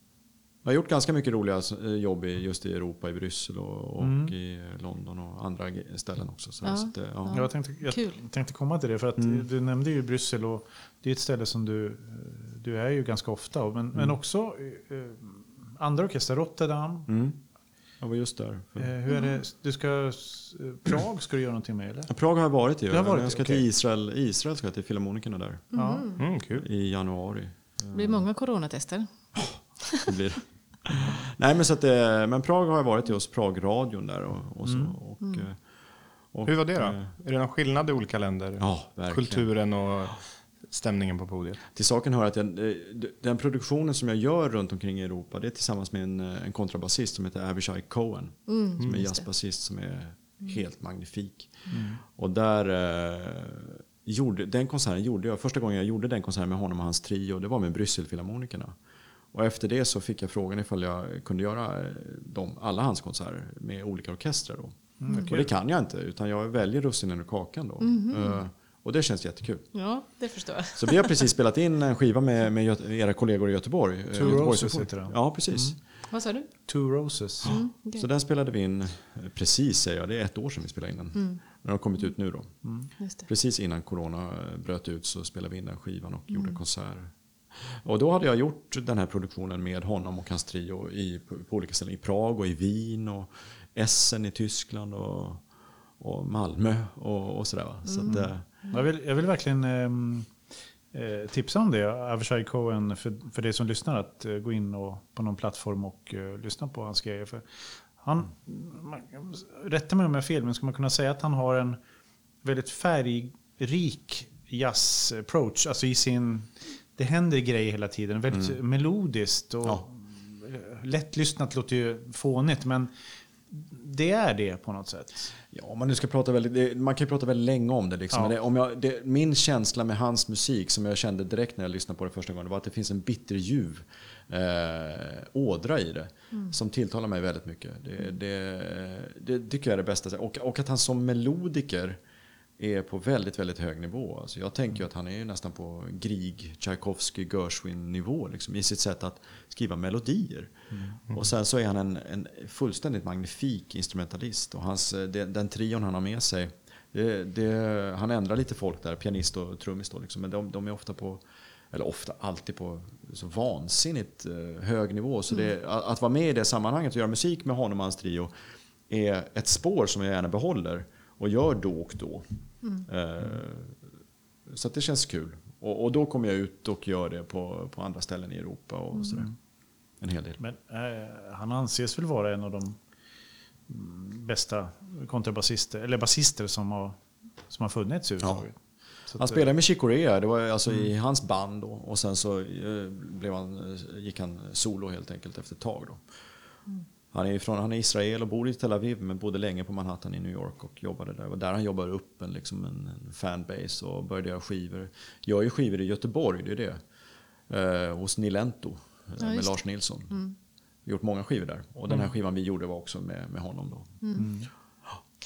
Jag har gjort ganska mycket roliga eh, jobb i, just i Europa, i Bryssel och, och Mm. i eh, London och andra ställen också. Så, Ja. så att, ja. Jag tänkte, jag Kul. tänkte komma till det, för att du nämnde ju Bryssel och det är ett ställe som du, du är ju ganska ofta. Men, men också eh, andra orkester, Rotterdam. Mm. Jag var just där. Eh, hur är det? Du ska, eh, Prag ska du göra någonting med eller? Ja, Prag har jag varit i. Har varit jag ska okej. till Israel. Israel ska jag till Filharmonikerna där Ja. Mm, kul. i januari. det blir många coronatester. Det blir. Nej, men, så att det, men Prag har jag varit i hos Pragradion där. Och, och så, och, eh, och, Hur var det då? eh, Är det någon skillnad i olika länder? Ja, verkligen. Kulturen och stämningen på podiet? Till saken hör att jag, eh, den produktionen som jag gör runt omkring i Europa det är tillsammans med en, eh, en kontrabasist som heter Avishai Cohen. Mm, som är det. jazzbasist som är helt magnifik. Och där eh, gjorde, den konserten gjorde jag, första gången jag gjorde den konserten med honom och hans trio, det var med Brysselfilharmonikerna. Och efter det så fick jag frågan ifall jag kunde göra eh, dem, alla hans konserter med olika orkestrar. Då. Och det kan jag inte, utan jag väljer russinen ur kakan då. Eh, och det känns jättekul. Ja, det förstår jag. Så vi har precis spelat in en skiva med, med era kollegor i Göteborg. eh, Two Roses heter den. Ja, precis. Vad sa du? Two Roses. okej. Så den spelade vi in, eh, precis säger jag, det är ett år sedan vi spelade in den. Den har kommit ut nu då. Just det. Precis innan corona eh, bröt ut så spelade vi in den skivan och gjorde konserter. Och då hade jag gjort den här produktionen med honom och hans trio i, på, på olika ställen. I Prag och i Wien och Essen i Tyskland och, och Malmö och, och sådär. Va? Så att, eh, Jag, vill, jag vill verkligen ehm, eh, tipsa om det, Avishai Cohen, för, för dig som lyssnar, att eh, gå in och, på någon plattform och eh, lyssna på hans grejer. För han, man, rätta mig om jag har fel, men ska man kunna säga att han har en väldigt färgrik jazz-approach, alltså i sin... Det händer grejer hela tiden, väldigt melodiskt och Ja. lättlyssnat låter ju fånigt, men det är det på något sätt. Ja, om man nu ska prata väldigt, man kan ju prata väldigt länge om det. Liksom. Ja. Men det, om jag, det, min känsla med hans musik som jag kände direkt när jag lyssnade på det första gången var att det finns en bitterljuv eh, ådra i det som tilltalar mig väldigt mycket. Det, det, det tycker jag är det bästa. Och, och att han som melodiker är på väldigt, väldigt hög nivå. Alltså jag tänker ju att han är ju nästan på Grieg, Tchaikovsky, Gershwin-nivå liksom, i sitt sätt att skriva melodier. Och sen så är han en, en fullständigt magnifik instrumentalist. Och hans, eh, det, den trion han har med sig, det, det, han ändrar lite folk där, pianist och trummis då, liksom, men de, de är ofta på eller ofta, alltid på så vansinnigt eh, hög nivå. Så det, att, att vara med i det sammanhanget och göra musik med honom och hans trio är ett spår som jag gärna behåller och gör då och då. Eh, så att det känns kul. Och, och då kommer jag ut och gör det på, på andra ställen i Europa och sådär. En hel del. Men eh, han anses väl vara en av de mm, bästa kontrabasister, eller basister som har, som har funnits överhuvudtaget. Så Han att, eh, spelade med Chick Corea, det var alltså i hans band då. Och sen så eh, blev han, gick han solo helt enkelt efter ett tag då. Han är, från, han är Israel och bor i Tel Aviv men bodde länge på Manhattan i New York och jobbade där. Det var där han jobbade upp en, liksom en, en fanbase och började göra skivor. Gör ju skivor i Göteborg, det är det. Eh, hos Nilento eh, Ja, med Lars Nilsson. Vi har gjort många skivor där. Och den här skivan vi gjorde var också med, med honom då.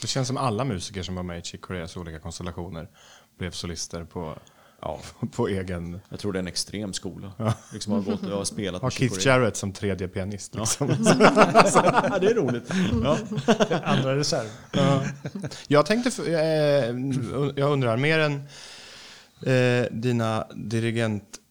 Det känns som alla musiker som var med i Chick Coreas olika konstellationer blev solister på, ja, [laughs] på egen... Jag tror det är en extrem skola. Liksom har gått och har spelat Har Keith. Jarrett som tredje pianist. Liksom. [laughs] Ja, det är roligt. Ja. Andra reserv. Jag tänkte, eh, jag undrar, mer än eh, dina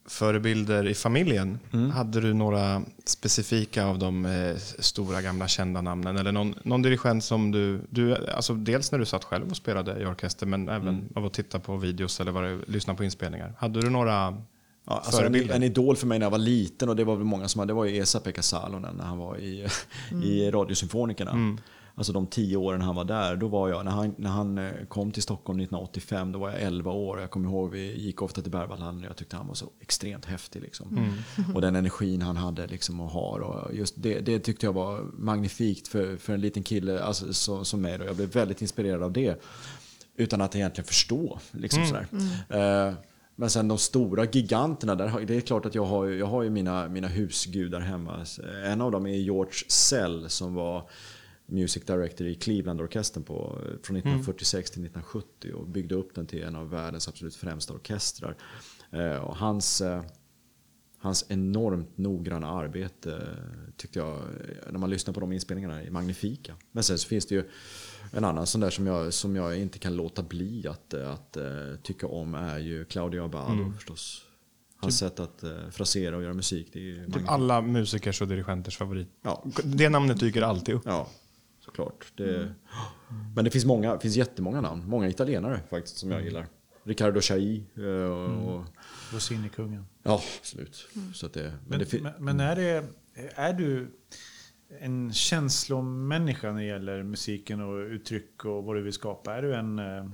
dirigentförebilder i familjen, hade du några specifika av de eh, stora gamla kända namnen? Eller någon, någon dirigent som du, du, alltså dels när du satt själv och spelade i orkester, men även av att titta på videos eller lyssna på inspelningar. Hade du några Ja, alltså en, förebilder? en idol för mig när jag var liten och det var väl många som hade, det var ju Esa-Pekka Salonen när han var i, [laughs] i Radiosymfonikerna. Alltså de tio åren han var där, då var jag, när han, när han eh, kom till Stockholm 1985, då var jag 11 år. Jag kommer ihåg, vi gick ofta till Berwaldhallen och jag tyckte han var så extremt häftig. Liksom. Och den energin han hade liksom och har. Och just det, det tyckte jag var magnifikt för, för en liten kille alltså, så, som mig. Då. Jag blev väldigt inspirerad av det. Utan att egentligen förstå. Liksom, sådär. Eh, men sen de stora giganterna, där, det är klart att jag har, ju- jag har ju mina, mina husgudar hemma. En av dem är George Sell som var Music Director i Cleveland-orkestern från 1946 till 1970 och byggde upp den till en av världens absolut främsta orkestrar. Eh, och hans, eh, hans enormt noggranna arbete tyckte jag, eh, när man lyssnar på de inspelningarna, är magnifika. Men sen så finns det ju en annan sån där som jag, som jag inte kan låta bli att, eh, att, eh, tycka om är ju Claudio Abbado förstås. Hans sätt att uh, frasera och göra musik, det är Typ alla musikers och dirigenters favorit. Ja. Det namnet dyker alltid upp. Ja, såklart. Det, Men det finns, många, finns jättemånga namn. Många italienare faktiskt som jag gillar. Riccardo Chailly eh, och, och Rossini-kungen. Ja, absolut. Så att det, men, Men, det, men, men är, det, är du en känslomänniska när det gäller musiken och uttryck och vad du vill skapa? Är du en... Eh,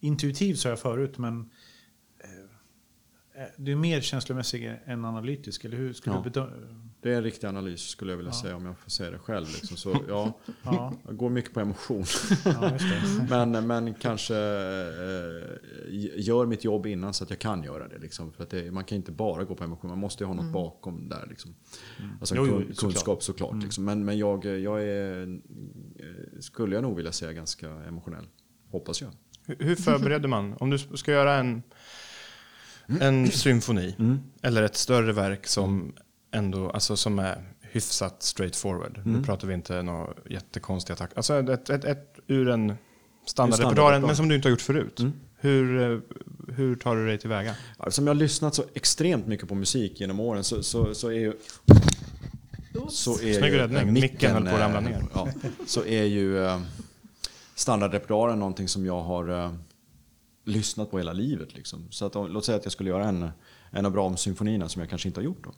intuitiv sa jag förut, men... Eh, du är mer känslomässig än analytisk, eller hur? Skulle Ja. du det är en riktig analys skulle jag vilja säga om jag får säga det själv. Liksom. Så, [laughs] ja, ja, jag går mycket på emotion. ja, just det. [laughs] men, men kanske eh, gör mitt jobb innan så att jag kan göra det. Liksom. För att det, man kan inte bara gå på emotion, man måste ju ha något bakom där. Liksom. Alltså Jo, jo, kun, såklart. kunskap såklart. Liksom. Men, men jag, jag är, eh, skulle jag nog vilja säga, ganska emotionell. Hoppas jag. Hur- Hur förbereder man? Om du ska göra en, en symfoni eller ett större verk som ändå alltså som är hyfsat straightforward. Nu pratar vi inte några jättekonstiga takt. Alltså ett, ett, ett ur en standardrepertoaren standardrepertoar. men som du inte har gjort förut. Hur, eh, hur tar du dig tillväga? Som jag har lyssnat så extremt mycket på musik genom åren så, så, så är ju... Så är Snygg räddning. Micken höll på att ramla eh, ner. Ja, så är ju eh, standardrepertoaren någonting som jag har lyssnat på hela livet. Liksom. Så att, låt säga att jag skulle göra en, en av Brahms-symfonierna som jag kanske inte har gjort. Då.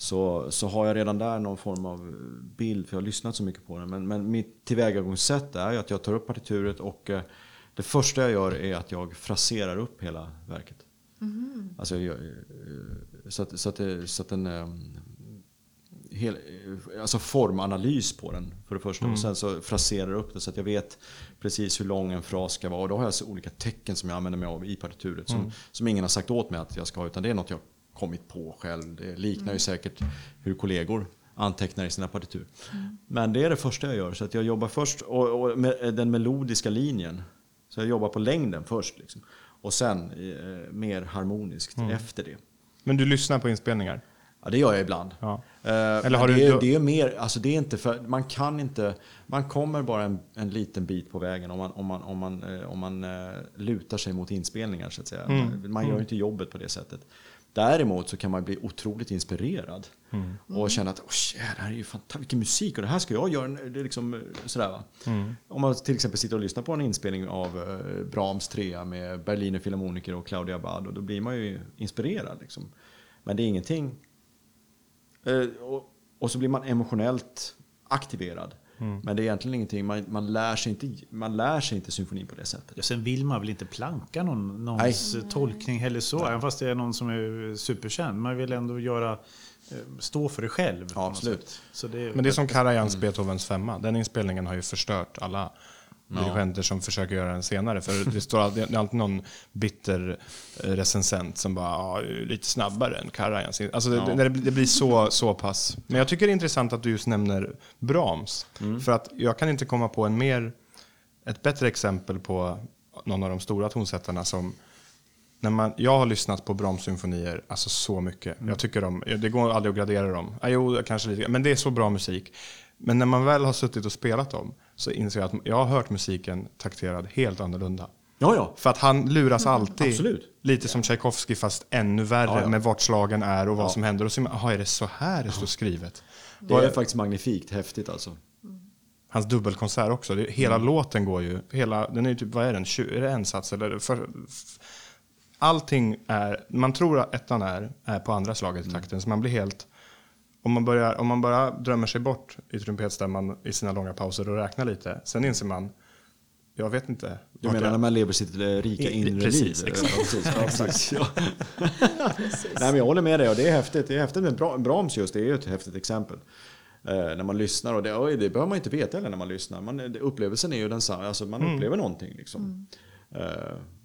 Så, så har jag redan där någon form av bild, för jag har lyssnat så mycket på den. Men, men mitt tillvägagångssätt är att jag tar upp partituret och eh, det första jag gör är att jag fraserar upp hela verket. Alltså, jag, eh, så, att, så, att, det- så att eh, Hel, alltså formanalys på den för det första. Och sen så fraserar upp det så att jag vet precis hur lång en fras ska vara. Och då har jag så olika tecken som jag använder mig av i partituret. Som, som ingen har sagt åt mig att jag ska ha. Utan det är något jag kommit på själv. Det liknar ju säkert hur kollegor antecknar i sina partitur. Men det är det första jag gör. Så att jag jobbar först och, och med den melodiska linjen. Så jag jobbar på längden först. Liksom. Och sen eh, mer harmoniskt efter det. Men du lyssnar på inspelningar? Ja, det gör jag ibland. Ja. Eh, Eller men har det, du- är, du- det är mer, alltså det är inte för, man kan inte, man kommer bara en, en liten bit på vägen om man, om man, om man, eh, om man eh, lutar sig mot inspelningar så att säga. Mm. Man, man gör ju inte jobbet på det sättet. Däremot så kan man bli otroligt inspirerad och känna att oh, shit, det här är ju fantastiskt, vilken musik och det här ska jag göra. Det liksom, eh, sådär, va? Om man till exempel sitter och lyssnar på en inspelning av eh, Brahms trea med Berliner Philharmoniker och Claudia Abbad och då blir man ju inspirerad. Liksom. Men det är ingenting Eh, och så blir man emotionellt aktiverad. Men det är egentligen ingenting, man, man, lär sig inte, man lär sig inte symfonin på det sättet. Ja, sen vill man väl inte planka någon, någons tolkning heller så, även fast det är någon som är superkänd. Man vill ändå göra, eh, stå för det själv. Ja, absolut. det, Men det är som Karajans Beethovens femma. Den inspelningen har ju förstört alla dirigenter som försöker göra den senare. För det, står alltid, det är alltid någon bitter eh, recensent som bara ja, lite snabbare än Karajans. Alltså det, det, det blir så, så pass. Men jag tycker det är intressant att du just nämner Brahms. För att jag kan inte komma på en mer, ett bättre exempel på någon av de stora tonsättarna som när man, jag har lyssnat på Brahms-symfonier alltså så mycket. Jag tycker de, det går aldrig att gradera dem. Ah, jo, kanske lite, men det är så bra musik. Men när man väl har suttit och spelat dem så inser jag att jag har hört musiken takterad helt annorlunda. Ja, ja. För att han luras alltid. Absolut. Lite som Tchaikovsky fast ännu värre Ja, ja. med vart slagen är och vad som händer. Och så jaha, är det så här det står skrivet? Det är faktiskt magnifikt häftigt alltså. Hans dubbelkonsert också. Det, hela låten går ju, hela, den är ju typ, vad är den, 20, är det en sats eller? För, allting är, man tror att ettan är, är på andra slaget i takten. Så man blir helt, om man, börjar, om man bara drömmer sig bort i trumpetstämman i sina långa pauser och räknar lite. Sen inser man, jag vet inte. Du menar jag- när man lever sitt eh, rika I- inre precis, liv? exakt. Ja, precis. Ja, precis. Ja. [laughs] Nej, men jag håller med dig och det är häftigt. Det är häftigt med Bra- Brahms just, det är ju ett häftigt exempel. Eh, när man lyssnar och det, oj, det behöver man inte veta heller när man lyssnar. Man, det, upplevelsen är ju densamma, alltså man Mm. upplever någonting liksom. Eh,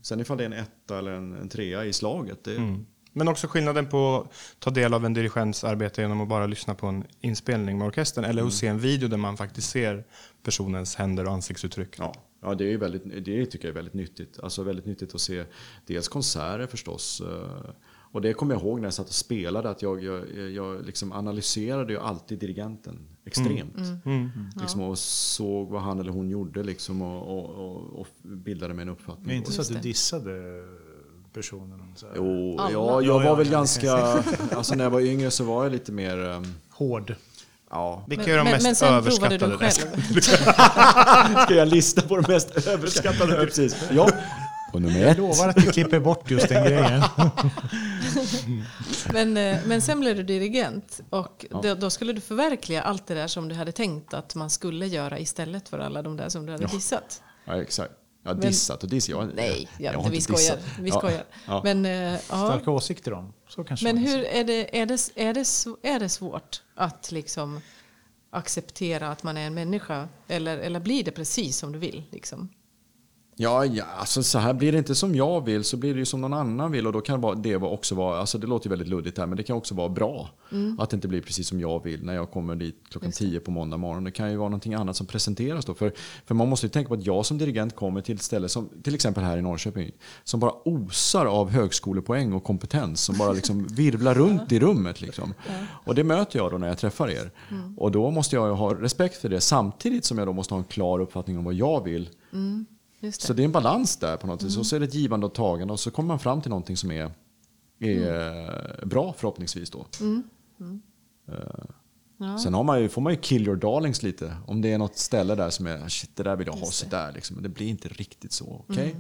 sen ifall det är en etta eller en, en trea i slaget, det, Mm. Men också skillnaden på att ta del av en dirigents arbete genom att bara lyssna på en inspelning med orkestern eller att se en video där man faktiskt ser personens händer och ansiktsuttryck. Ja, ja det, är ju väldigt, det tycker jag är väldigt nyttigt. Alltså väldigt nyttigt att se dels konserter förstås. eh, Och det kommer jag ihåg när jag satt och spelade att jag, jag, jag liksom analyserade ju alltid dirigenten extremt. Liksom och såg vad han eller hon gjorde liksom och, och, och, bildade mig en det är uppfattning. inte så att du dissade personen. Så här. Jo, ja, jag Ja, var ja, väl ja. ganska... Alltså när jag var yngre så var jag lite mer... ehm, Hård. Ja, Vilka är de men, mest men sen överskattade? du själv. [laughs] ska jag lista på de mest överskattade? Ja, precis. Ja. Och nummer Jag ett. lovar att vi klipper bort just den grejen. [laughs] Men, eh, men sen blev du dirigent och då, då skulle du förverkliga allt det där som du hade tänkt att man skulle göra istället för alla de där som du hade dissat. Ja, exakt. Jag har Men- dissat och diss. Jag, Nej, jag ja, har vi inte skojar. dissat. Vi Ja, skojar. ja. Men, eh, ja. Starka åsikter om. Så kanske men hur är det, är, det, är, det, är det svårt att liksom acceptera att man är en människa? Eller, eller blir det precis som du vill? Liksom? Ja, ja, alltså så här blir det inte som jag vill så blir det ju som någon annan vill och då kan det också vara, alltså det låter ju väldigt luddigt här men det kan också vara bra. Att det inte blir precis som jag vill när jag kommer dit klockan. 10 på måndag morgon. Det kan ju vara någonting annat som presenteras då. För, för man måste ju tänka på att jag som dirigent kommer till ett ställe som till exempel här i Norrköping som bara osar av högskolepoäng och kompetens som bara liksom [laughs] virvlar runt i rummet. Liksom. Och det möter jag då när jag träffar er. Och då måste jag ha respekt för det samtidigt som jag då måste ha en klar uppfattning om vad jag vill. Just det. Så det är en balans där på något vis. Och så är det ett givande och tagande och så kommer man fram till någonting som är, är bra förhoppningsvis då. Eh, Ja. Sen har man ju, får man ju kill your darlings lite. Om det är något ställe där som är shit det där vill jag ha sådär liksom. Men det blir inte riktigt så. Okej?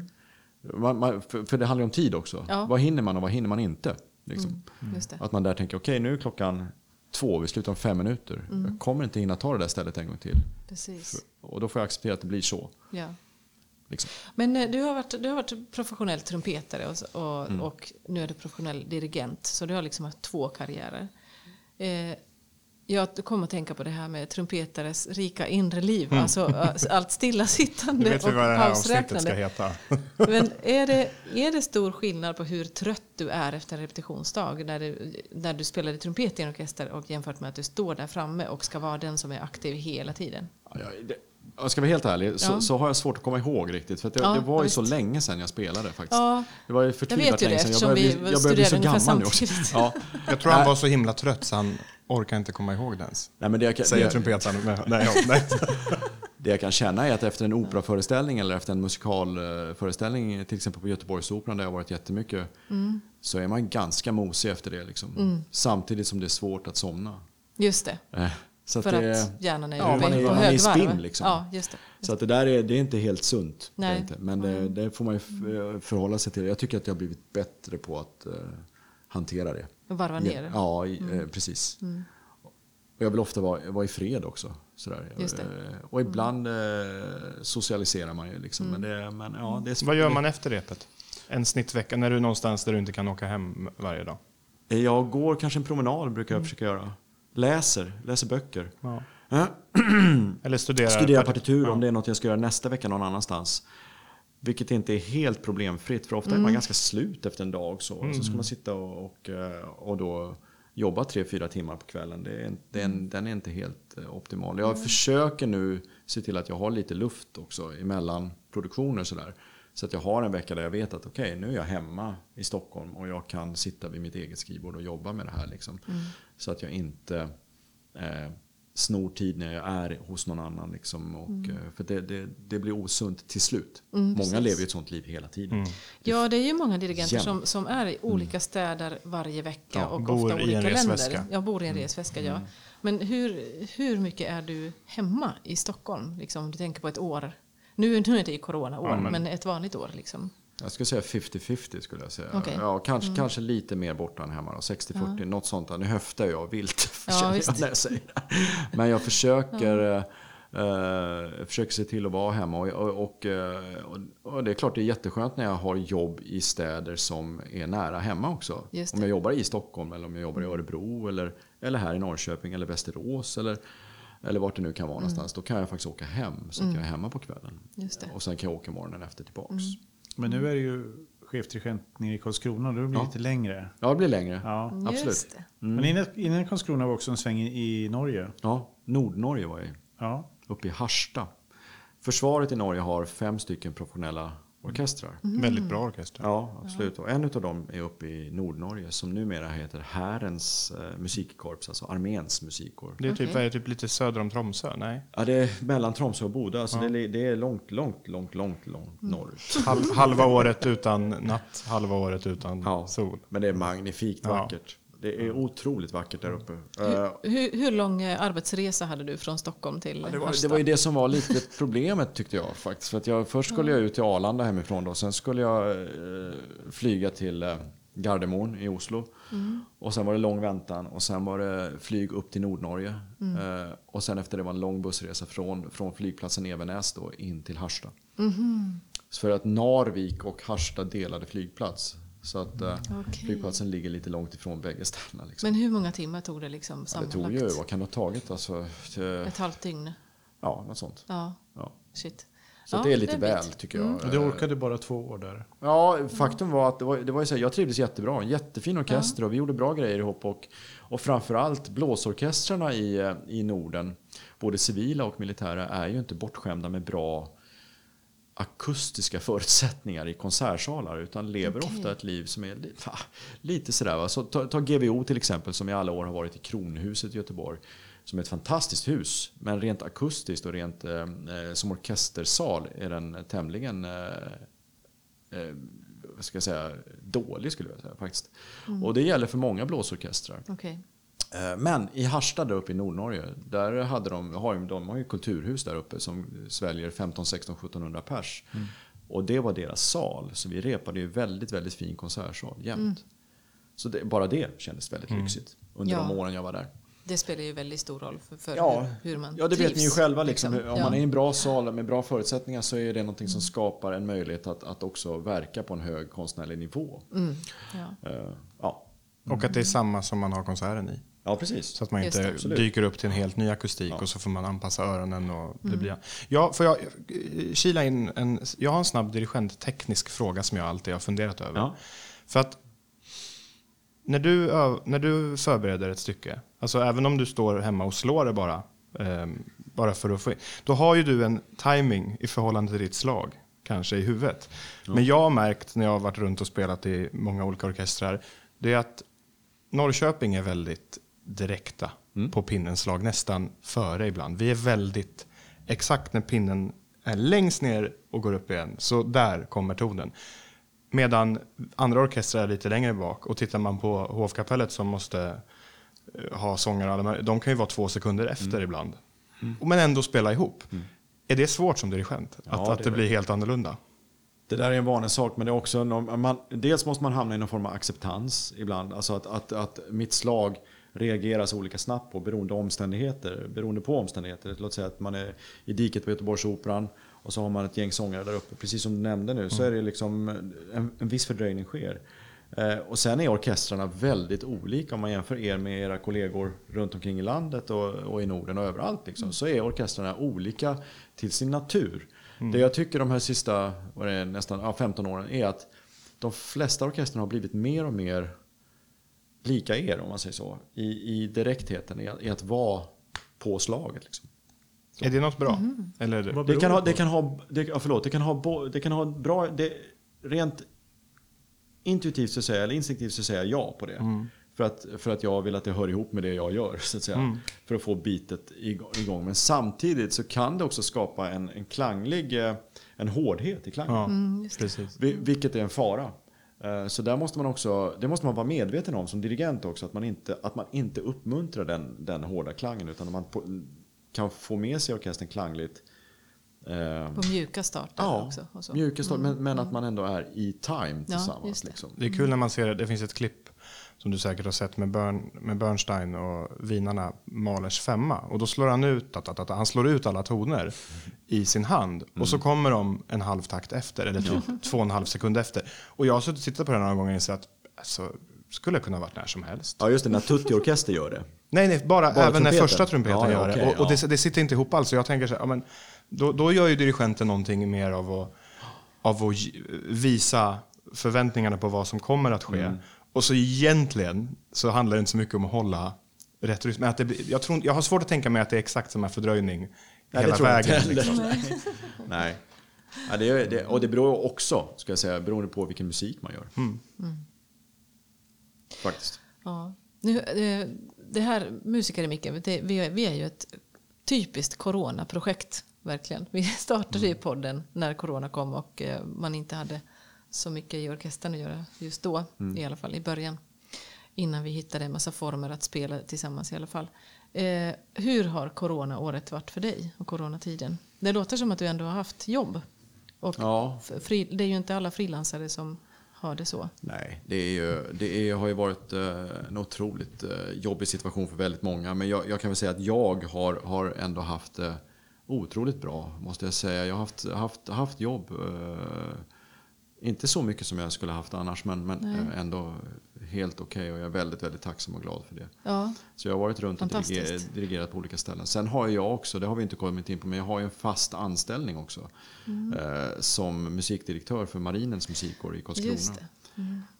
Man, man, för, för det handlar ju om tid också. Ja. Vad hinner man och vad hinner man inte? Liksom. Just det. Att man där tänker okej nu är klockan två, vi slutar om fem minuter. Jag kommer inte hinna ta det där stället en gång till. Precis. Och då får jag acceptera att det blir så. Ja. Liksom. Men eh, du har varit, du har varit professionell trumpetare och, och, Mm. och nu är du professionell dirigent. Så du har liksom haft två karriärer. Eh, jag kommer att tänka på det här med trumpetares rika inre liv. Alltså eh, [laughs] allt stillasittande och pausräknande. Men är det, är det stor skillnad på hur trött du är efter en repetitionsdag när du, när du spelade trumpet i en orkester och jämfört med att du står där framme och ska vara den som är aktiv hela tiden? Ja, det- Jag ska vara helt ärlig så, Ja. så har jag svårt att komma ihåg riktigt. För att det, Ja, det var ju visst. så länge sedan jag spelade faktiskt. Ja, Det var ju jag förtvivlat länge sedan. Jag vi börjar bli, jag börjar bli så gammal nu också. Ja. Jag tror han var så himla trött så han orkar inte komma ihåg det ens. Nej, men det, jag, Säger trumpetaren. Nej, ja, nej. [laughs] det jag kan känna är att efter en operaföreställning eller efter en musikalföreställning, till exempel på Göteborgsoperan där jag har varit jättemycket, så är man ganska mosig efter det. Liksom. Samtidigt som det är svårt att somna. Just det. Eh, Så att För det, att hjärnan är ja, man är, på man är i spinn liksom. Ja, just det. Så att det där är, det är inte helt sunt. Nej. Inte. Men det, det får man ju f- förhålla sig till. Jag tycker att jag har blivit bättre på att eh, hantera det. Och varva ner det. Ja, i, eh, precis. Och jag vill ofta vara, vara i fred också. Sådär. Just. Eh, Och ibland eh, socialiserar man ju. Liksom. Men, det, men ja, det är Vad gör man efter repet? En snittvecka, när du är någonstans där du inte kan åka hem varje dag? Jag går kanske en promenad brukar jag försöka göra. Läser, läser böcker. Ja. [clears throat] Eller studerar? Studera parti- partitur Ja. om det är något jag ska göra nästa vecka någon annanstans. Vilket inte är helt problemfritt för ofta är man ganska slut efter en dag. Så, så ska man sitta och, och, eh, och då jobba tre, fyra timmar på kvällen. Det är, det är en, den är inte helt eh, optimal. Jag försöker nu se till att jag har lite luft också emellan produktioner och sådär. Så att jag har en vecka där jag vet att okej, nu är jag hemma i Stockholm och jag kan sitta vid mitt eget skrivbord och jobba med det här. Liksom. Så att jag inte eh, snor tid när jag är hos någon annan. Liksom, och, eh, För det, det, det blir osunt till slut. Många precis. lever ju ett sånt liv hela tiden. Ja, det är ju många dirigenter som, som är i olika städer varje vecka Ja, och bor ofta i en olika länder. Jag bor i en resväska, ja. Men hur, hur mycket är du hemma i Stockholm? Liksom, om du tänker på ett år. Nu, nu är det ju coronaår, Ja, men- men... ett vanligt år. Liksom. Jag skulle säga 50-50 skulle jag säga. Okej. Ja, kanske, kanske lite mer borta än hemma. då. 60-40, något sånt. Där. Nu höftar jag vilt [laughs] Ja, jag när jag säger det. Men jag försöker, eh, eh, försöker se till att vara hemma. Och, och, och, eh, och, och det är klart det är jätteskönt när jag har jobb i städer som är nära hemma också. Om jag jobbar i Stockholm eller om jag jobbar i Örebro eller, eller här i Norrköping eller Västerås. Eller, eller vart det nu kan vara någonstans. Då kan jag faktiskt åka hem så att jag är hemma på kvällen. Och sen kan jag åka morgonen efter tillbaks. Men nu är det ju chefdirigent nere i Karlskrona. Då blir det Ja. lite längre. Ja, det blir längre. Ja. Absolut. Just det. Men innan, innan Karlskrona var också en sväng i, i Norge. Ja, Nordnorge var jag i. Ja. Uppe i Harsta. Försvaret i Norge har fem stycken professionella orkestrar. Väldigt bra orkester. Ja, absolut. Och en av dem är uppe i Nordnorge som numera heter Härens eh, musikkorps, alltså arméns musikkår. Det är typ, vad är det, typ lite söder om Tromsö? Nej? Ja, det är mellan Tromsö och Boda. Alltså det, är- det är långt, långt, långt, långt, långt norrut. Halv, halva året utan natt, halva året utan Ja. sol. Men det är magnifikt Ja. vackert. Det är otroligt vackert där uppe. Eh, Hur, hur lång eh, arbetsresa hade du från Stockholm till Ja, det, var, Harstad? det var ju det som var lite [laughs] problemet tyckte jag faktiskt. För att jag, först skulle jag ut till Arlanda hemifrån då. Sen skulle jag eh, flyga till eh, Gardermoen i Oslo. Och sen var det lång väntan och sen var det flyg upp till Nordnorge. Eh, och sen efter det var en lång bussresa från, från flygplatsen Evenäs då in till Harstad. Så för att Narvik och Harstad delade flygplats. Så att eh, Okej. flygplatsen ligger lite långt ifrån bägge ställena. Liksom. Men hur många timmar tog det liksom Ja, det sammanlagt? tog ju, vad kan det ha tagit? Alltså, till, Ett halvt dygn? ja, något sånt. Ja, Ja. shit. Så Ja, det är lite en bit. väl tycker jag. Och det orkade bara två år där. Ja, faktum var att det var, det var ju så här, jag trivdes jättebra. En jättefin orkester och vi gjorde bra grejer ihop. Och, och framförallt blåsorkestrarna i, eh, i Norden, både civila och militära, är ju inte bortskämda med bra akustiska förutsättningar i konsertsalar utan lever Okej. ofta ett liv som är va, [laughs] lite sådär. Va? Så ta, ta GVO till exempel som i alla år har varit i Kronhuset i Göteborg. Som är ett fantastiskt hus men rent akustiskt och rent eh, eh, som orkestersal är den tämligen eh, eh, ska säga, dålig skulle jag säga faktiskt. Och det gäller för många blåsorkestrar. Okej. Eh, Men i Harstad där uppe i Nordnorge, där hade de, har ju, de har ju kulturhus där uppe som sväljer 15, 16, 1700 pers. Och det var deras sal, så vi repade ju väldigt, väldigt fin konsertsal jämt. Så det, bara det kändes väldigt lyxigt under Ja. de åren jag var där. Det spelar ju väldigt stor roll för, för Ja, hur, man ja, det vet trivs, ni ju själva. Liksom. liksom. Om Ja. man är i en bra sal med bra förutsättningar så är det någonting som skapar en möjlighet att, att också verka på en hög konstnärlig nivå. Mm, ja. Eh, ja. Och att det är samma som man har konserten i. ja, precis. Så att man Just inte det. Dyker upp till en helt ny akustik och så får man anpassa öronen. Och det blir... ja, får jag eh, kila in en... Jag har en snabb dirigentteknisk fråga som jag alltid har funderat över. Ja. För att när du, öv- när du förbereder ett stycke, alltså även om du står hemma och slår det bara, ehm, bara för att få in, då har ju du en timing i förhållande till ditt slag, kanske i huvudet. Men jag har märkt när jag har varit runt och spelat i många olika orkestrar, det är att Norrköping är väldigt direkta på pinnens slag, nästan före ibland. Vi är väldigt exakt när pinnen är längst ner och går upp igen. Så där kommer tonen. Medan andra orkestrar är lite längre bak. Och tittar man på hovkapellet som måste eh, ha sångare, och alla de kan ju vara två sekunder efter Mm. ibland. Men ändå spela ihop. Är det svårt som dirigent? Att, Ja, att det det är blir helt annorlunda? Det där är en vanlig sak, men det är också man, dels måste man hamna i någon form av acceptans ibland. Alltså att, att, att mitt slag reagerar så olika snabbt på beroende, omständigheter, beroende på omständigheter. Låt säga att man är i diket på Göteborgsoperan och så har man ett gäng sångare där uppe. Precis som du nämnde nu så är det liksom en, en viss fördröjning sker. Eh, och sen är orkestrarna väldigt olika om man jämför er med era kollegor runt omkring i landet och, och i Norden och överallt. Liksom, så är orkestrarna olika till sin natur. Det jag tycker de här sista vad det är, nästan ja, 15 åren är att de flesta orkestrarna har blivit mer och mer lika er om man säger så. I, i direktheten, i, att- i att vara på slaget. Liksom. Är det något bra? Eller, Vad Det beror kan ha, det kan ha, det, ja, förlåt, det kan ha, bo- det kan ha bra, det, rent intuitivt så säger jag, eller instinktivt så säger jag ja på det. För, att, för att jag vill att det hör ihop med det jag gör, så att säga. För att få bitet igång-. Men samtidigt så kan det också skapa en, en klanglig, eh, en hårdhet i klangen. ja, Mm, just det. precis. Vi- Vilket är en fara. Eh, Så där måste man också, det måste man vara medveten om som dirigent också. Att man inte, att man inte uppmuntrar den, den hårda klangen. Utan att man på, kan få med sig orkestern klangligt. eh, På mjuka starter Ja, också. Och så. mjuka start, men, men att man ändå är i time tillsammans. det. liksom. Det är kul när man ser, det finns ett klipp som du säkert har sett med, Bern, med Bernstein och vinarna Mahlers femma. Och då slår han ut, att, att, att, han slår ut alla toner i sin hand. Och så kommer de en halv takt efter, eller typ [laughs] två och en halv sekund efter. Och jag har suttit och tittat på den några gånger och insett att alltså, skulle kunna ha varit när som helst. Ja just det, när Tutti-orkester gör det. Nej, nej bara, Bara även när trumpeten? första trumpeten Ja, ja, gör det. Och, och det, det sitter inte ihop alls. Jag tänker så här, ja, men, då, då gör ju dirigenten någonting mer av att, av att visa förväntningarna på vad som kommer att ske. Mm. Och så egentligen så handlar det inte så mycket om att hålla rätt rytm. Men att det, jag, tror, jag har svårt att tänka mig att det är exakt samma fördröjning Nej, det hela tror jag inte vägen. Liksom. [laughs] Nej. Ja, det, det, och det beror också, ska jag säga, beroende på vilken musik man gör. Mm. Faktiskt. Ja. Nu, eh, det här Musiker i micken, vi, är- vi är ju ett typiskt coronaprojekt. Verkligen. Vi startade ju podden när corona kom och eh, man inte hade så mycket i orkestern att göra just då. I alla fall i början. Innan vi hittade en massa former att spela tillsammans i alla fall. Eh, hur har coronaåret varit för dig och coronatiden? Det låter som att du ändå har haft jobb. Och Ja. fri, det är ju inte alla frilansare som har det så. Nej, det, är ju, det är, har ju varit eh, en otroligt eh, jobbig situation för väldigt många. Men jag, jag kan väl säga att jag har, har ändå haft det otroligt bra, måste jag säga. Jag har haft, haft, haft jobb. Eh, inte så mycket som jag skulle haft annars, men, men Nej. eh, ändå helt okej. och jag är väldigt, väldigt tacksam och glad för det. Ja, Så jag har varit runt och dirigerat på olika ställen. Sen har jag också, det har vi inte kommit in på, men jag har ju en fast anställning också. Mm. Eh, som musikdirektör för Marinens musikkår i Karlskrona.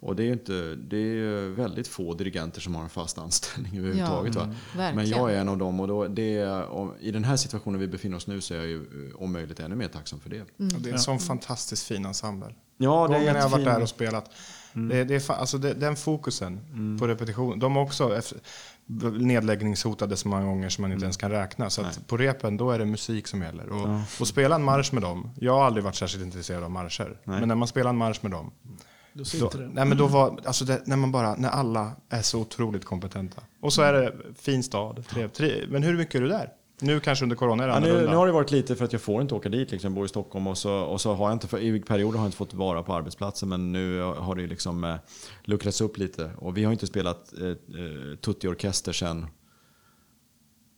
Det. Och det är ju inte, det är ju väldigt få dirigenter som har en fast anställning [laughs] överhuvudtaget. va? Mm, verkligen. Men jag är en av dem och då, det är, om, i den här situationen vi befinner oss nu så är jag ju eh, om möjligt ännu mer tacksam för det. Mm. Och det är en sån fantastiskt fin ensemble. Ja, Gångerna jag har varit där och spelat. Det, det är alltså det, den fokusen på repetition. De har också efter, nedläggningshotade så många gånger som man inte ens kan räkna. Så att på repen då är det musik som gäller. Och, och spela en marsch med dem. Jag har aldrig varit särskilt intresserad av marscher. Nej. Men när man spelar en marsch med dem. Då sitter det. nej men då var, alltså det, när, man bara, när alla är så otroligt kompetenta. Och så är det fin stad. Trev, tre, men hur mycket är du där? Nu kanske under corona är det Ja, nu, nu har det varit lite för att jag får inte åka dit. Liksom. Jag bor i Stockholm och så, och så har jag inte, för, i perioder har jag inte fått vara på arbetsplatsen. Men nu har det liksom eh, luckrats upp lite. Och vi har inte spelat eh, eh, Tutti-orkester sedan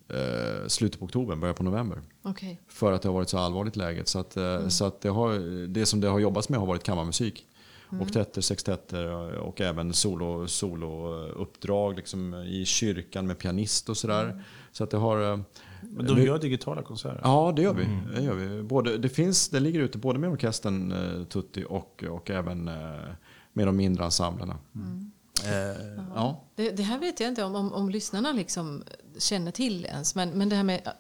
eh, slutet på oktober, början på november. Okej. För att det har varit så allvarligt läget. Så, att, eh, så att det, har, det som det har jobbats med har varit kammarmusik. Oktetter, sextetter och även solo, solouppdrag liksom, i kyrkan med pianist och sådär. Så att det har... eh, Men de gör digitala konserter. Ja, det gör vi. Det, gör vi. Både, det, finns, det ligger ute både med orkestern eh, Tutti och, och även eh, med de mindre ensemblerna. Eh, ja. Det, det här vet jag inte om, om, om lyssnarna liksom känner till ens. Men, men det här med eh,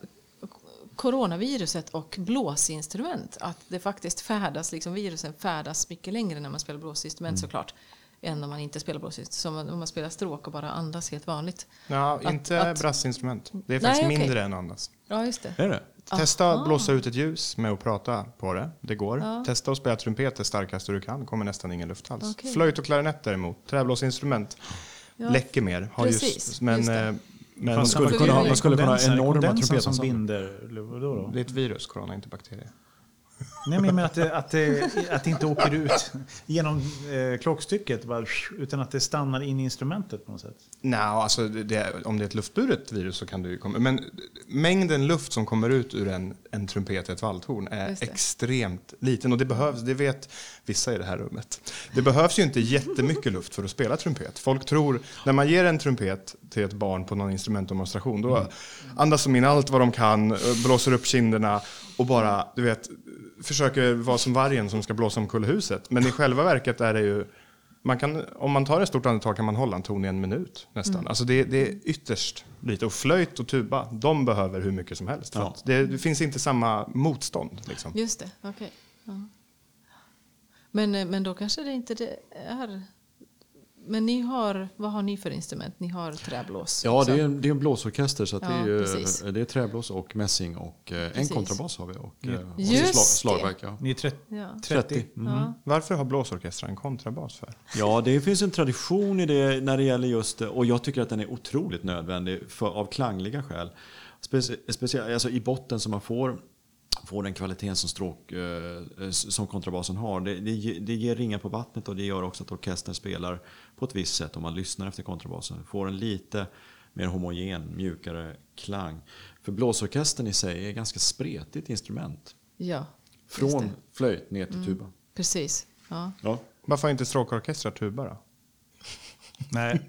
coronaviruset och blåsinstrument. Att det faktiskt färdas, liksom virusen färdas mycket längre när man spelar blåsinstrument såklart. Än om man inte spelar blåsinstrument. Som om man spelar stråk och bara andas helt vanligt. Ja, Att- inte att- brassinstrument. Det är faktiskt Nej, okej. mindre än andas. Ja, just det. Är det? Testa att blåsa ut ett ljus med att prata på det. Det går. Ja. Testa att spela trumpet det starkaste du kan. kommer nästan ingen luft alls. Okej. Flöjt och klarinett däremot, träblåsinstrument, Ja. läcker mer. Har Precis, just, men, just eh, men skulle kunna man skulle kunna ha enorma trumpeter som binder, då? det är ett virus, corona, inte bakterier. Nej, men att det, att, det, att det inte åker ut genom eh, klockstycket, bara, utan att det stannar in i instrumentet på något sätt. Nej, alltså det, om det är ett luftburet virus så kan det ju komma. Men mängden luft som kommer ut ur en, en trumpet i ett valthorn är extremt liten. Och det behövs, det vet vissa i det här rummet. Det behövs ju inte jättemycket luft för att spela trumpet. Folk tror, när man ger en trumpet till ett barn på någon instrumentdemonstration, då andas de in allt vad de kan, eh, blåser upp kinderna och bara, du vet, försöker vara som vargen som ska blåsa omkull huset. Men i själva verket är det ju man kan, om man tar ett stort andetag kan man hålla en ton i en minut nästan. Alltså det, det är ytterst lite. Och flöjt och tuba, de behöver hur mycket som helst. Ja. det, det finns inte samma motstånd. Liksom. Just det, okej. Ja. Men, eh, men då kanske det inte det är... Men ni har, vad har ni för instrument? Ni har träblås? Ja, också. det är, en- det är en blåsorkester så att det, Ja, är ju, precis. det är träblås och mässing och eh, en kontrabas har vi. Och, eh, och slag, slagverk. Ja. Ni är 30. Ja. 30. Ja. Varför har blåsorkestrar en kontrabas för? Ja, det finns en tradition i det när det gäller just och jag tycker att den är otroligt nödvändig för, av klangliga skäl. Specie, speciellt alltså i botten som man får får den kvaliteten som, stråk, eh, som kontrabasen har. Det, det, det ger ringar på vattnet och det gör också att orkestern spelar på ett visst sätt om man lyssnar efter kontrabasen. Får en lite mer homogen, mjukare klang. För blåsorkestern i sig är ett ganska spretigt instrument. ja, Från. Mm. flöjt ner till tuba. precis. Ja. Ja. Varför har inte stråkorkestrar tuba då? Nej,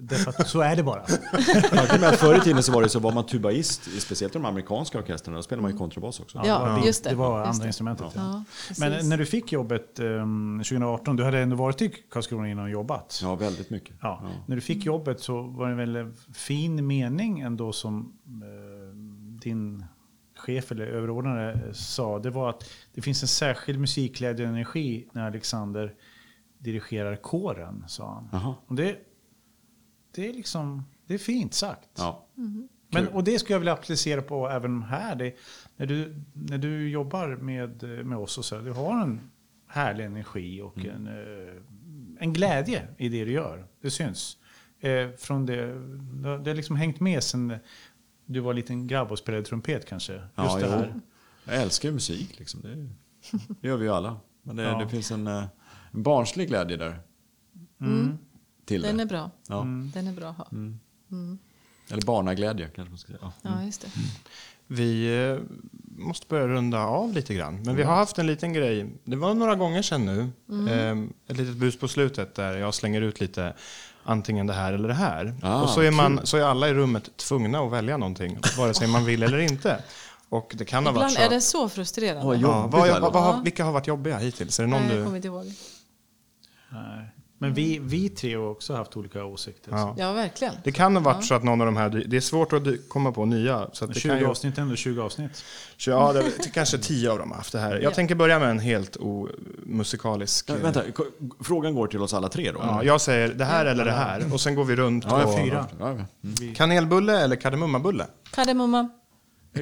därför att så är det bara. Faktum är att förr i tiden så var det så var man tubaist, speciellt i de amerikanska orkestrarna, då spelade man ju kontrabas också. Ja, det var, just det. det var Just andra det. instrumentet. Ja. Ja. Men när du fick jobbet um, 2018, du hade ändå varit i Karlskrona innan och jobbat. Ja, väldigt mycket. Ja. När du fick jobbet så var det en fin mening ändå som eh, din chef eller överordnade sa. Det var att det finns en särskild musikglädje och energi när Alexander dirigerar kåren, sa han. Och det, det är liksom, det är fint sagt. Ja. Men, och det skulle jag vilja applicera på även här. Det, när, du, när du jobbar med, med oss och så, du har en härlig energi och en, eh, en glädje i det du gör. Det syns. Eh, från det, det har liksom hängt med sen du var en liten grabb och spelade trumpet kanske. Just Ja, det här. Jag älskar musik, liksom. det, det gör vi ju alla. Men det, Ja. det finns en, eh, en barnslig glädje där. Till Den det. är bra. Ja. Den är bra att ha. Eller barnaglädje kanske man ska säga. Ja. Ja, just det. Vi eh, måste börja runda av lite grann. Men vi har haft en liten grej. Det var några gånger sedan nu. Eh, ett litet bus på slutet där jag slänger ut lite antingen det här eller det här. Ah, och så är, man, kul. så är alla i rummet tvungna att välja någonting. Vare sig man vill eller inte. Och det kan ha varit Ibland så. är det så frustrerande. Ja, vad, vad, vad, vilka har varit jobbiga hittills? Är det någon Nej, du... jag kommer inte ihåg. Nej. Men vi, vi tre har också haft olika åsikter. Ja. Ja, verkligen. Det kan ha varit så att någon av de här, det är svårt att komma på nya. Så att det 20 kan ju, avsnitt ändå 20 avsnitt. Så Ja, det, det kanske tio av dem har haft det här. Jag Ja. tänker börja med en helt omusikalisk... Ja, vänta, ko- frågan går till oss alla tre då? Ja, jag säger det här eller det här och sen går vi runt. Ja, och, fyra. Ja, ja. Mm. Kanelbulle eller kardemummabulle? Kardemumma.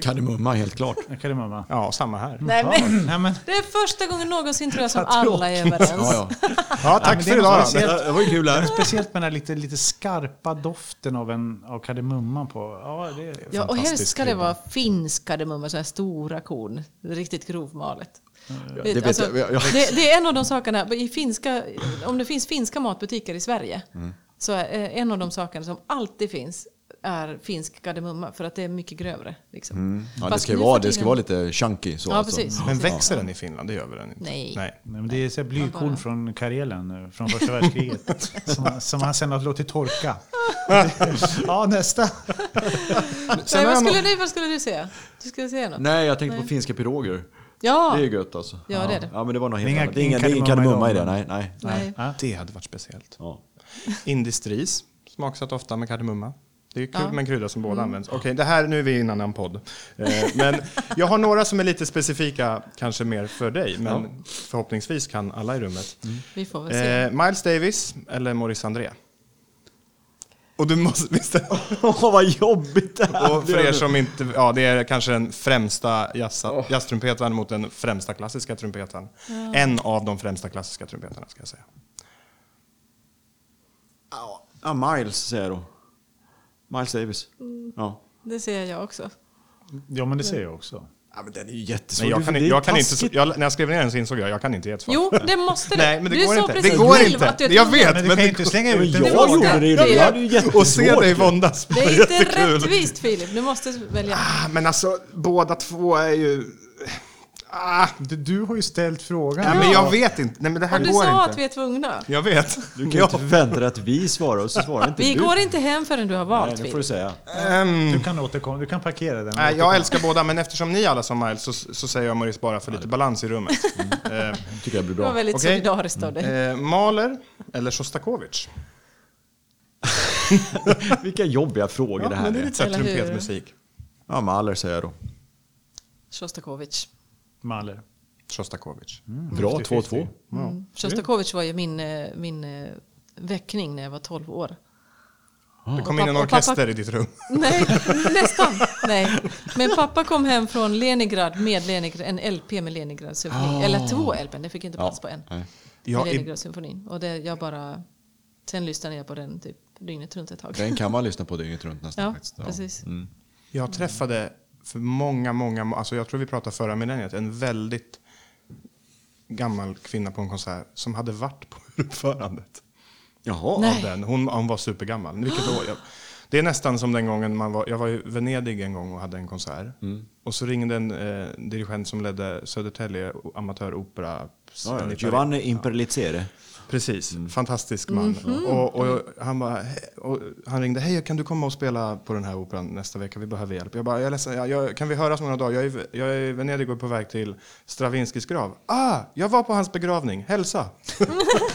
Kardemumma, helt klart. Kardemumma. Ja, samma här. Nej, men, Nej, men, det är första gången någonsin tror jag som [laughs] alla är överens. Ja, ja. Ja, tack för idag. Det var ju kul här. Speciellt med den här lite, lite skarpa doften av, en, av kardemumman på. Ja, det är Ja, och helst ska det vara finsk kardemumma, så här stora korn. Riktigt grovmalet. det alltså, det, det är en av de sakerna, i finska, om det finns finska matbutiker i Sverige, så är en av de sakerna som alltid finns är finsk kardemumma, för att det är mycket grövre. Liksom. Mm. Ja, det, ska vara, det ska vara lite chunky. Så Ja, alltså. Men växer den i Finland? Det gör väl den inte? Nej. Nej. Nej, men det är så här blykorn bara- från Karelen eh, från första världskriget. [laughs] som, som han sen har låtit torka. [laughs] ja, nästa. Nej, vad, skulle du, vad skulle du säga? Du skulle säga något? Nej, jag tänkte på finska piroger. Ja! Det är gött alltså. Ja, det är det. Ja, men det var något helt Inga- annat. Det är ingen, kardemumma i det. Nej, nej. Nej. Det hade varit speciellt. Ja. [laughs] Indistris, smaksatt ofta med kardemumma. Det är kul Ja. med en krydda som båda används. Okej, det här, nu är vi i en annan podd. Eh, men jag har några som är lite specifika, kanske mer för dig. Men förhoppningsvis kan alla i rummet. Vi får väl se. Eh, Miles Davis eller Maurice André? Och du måste, visst, [laughs] Åh, vad jobbigt det här och för er som inte, ja det är kanske den främsta jazz, jazztrumpetaren mot den främsta klassiska trumpetaren. En av de främsta klassiska trumpetarna ska jag säga. Ja, Miles säger jag då. Miles Davis. Ja. Det ser jag också. Ja, men det ser jag också. ja, men den är ju jättesvår. Jag kan, jag kan inte, jag, när jag skrev ner den så insåg jag, jag kan inte ge ett svar. Jo, det måste du. Nej, men det du går inte. precis Det går inte. att Jag tvungen. vet. Men du men kan ju inte slänga ut den jag gjorde det ju. Det. Och se dig våndas. Det är [laughs] inte Jättekul. rättvist Filip. Du måste välja. Ah, Men alltså, båda två är ju... Ah, Du, du har ju ställt frågan. ja. men jag vet inte. Nej, men det här Och du går sa inte. att vi är tvungna. Jag vet. Du kan ju inte förvänta dig att vi svarar och så svarar inte Vi du. går inte hem förrän du har Nej, valt det får du säga. Ehm, Du kan återkomma, du kan parkera den. nej, jag älskar båda, men eftersom ni alla sa Miles så, så säger jag Maurice bara för lite balans i rummet. Eh, Tycker jag blir Det var bra. väldigt Okej. solidariskt av dig. eh, Mahler eller Shostakovich? [laughs] Vilka jobbiga frågor det här men det är lite trumpetmusik. Ja, Mahler säger jag då. Shostakovich. Mahler. Shostakovich. Bra, 2-2. Mm. Shostakovich var ju min, eh, min eh, väckning när jag var 12 år. Det kom in en och pappa- orkester i ditt rum. [laughs] Nej, [laughs] nästan. Nej. Men pappa kom hem från Leningrad med Leningrad, en LP med Leningrad symfoni. Eller två LP, det fick inte plats på en. Nej. Ja, med i, Leningrad symfonin. Och det, jag bara... Sen lyssnade jag på den typ dygnet runt ett tag. Den kan man lyssna på [laughs] dygnet runt nästan Ja, faktiskt. precis. Mm. jag träffade för många, många, alltså jag tror vi pratade förra millenniet, en väldigt gammal kvinna på en konsert som hade varit på [laughs] uppförandet. Jaha. Nej. av den. Hon, hon var supergammal. Vilket år? Jag, det är nästan som den gången man var, jag var i Venedig en gång och hade en konsert. Och så ringde en eh, dirigent som ledde Södertälje amatöropera. Ja, ja. Giovanni Imperlizere. Precis, fantastisk man. Och, och han, bara, och han ringde, hej kan du komma och spela på den här operan nästa vecka, vi behöver hjälp. Jag bara, jag är ledsen, jag, jag, kan vi höras några dagar? Jag är, jag är i Venedig och på väg till Stravinskys grav. Ah, jag var på hans begravning, hälsa!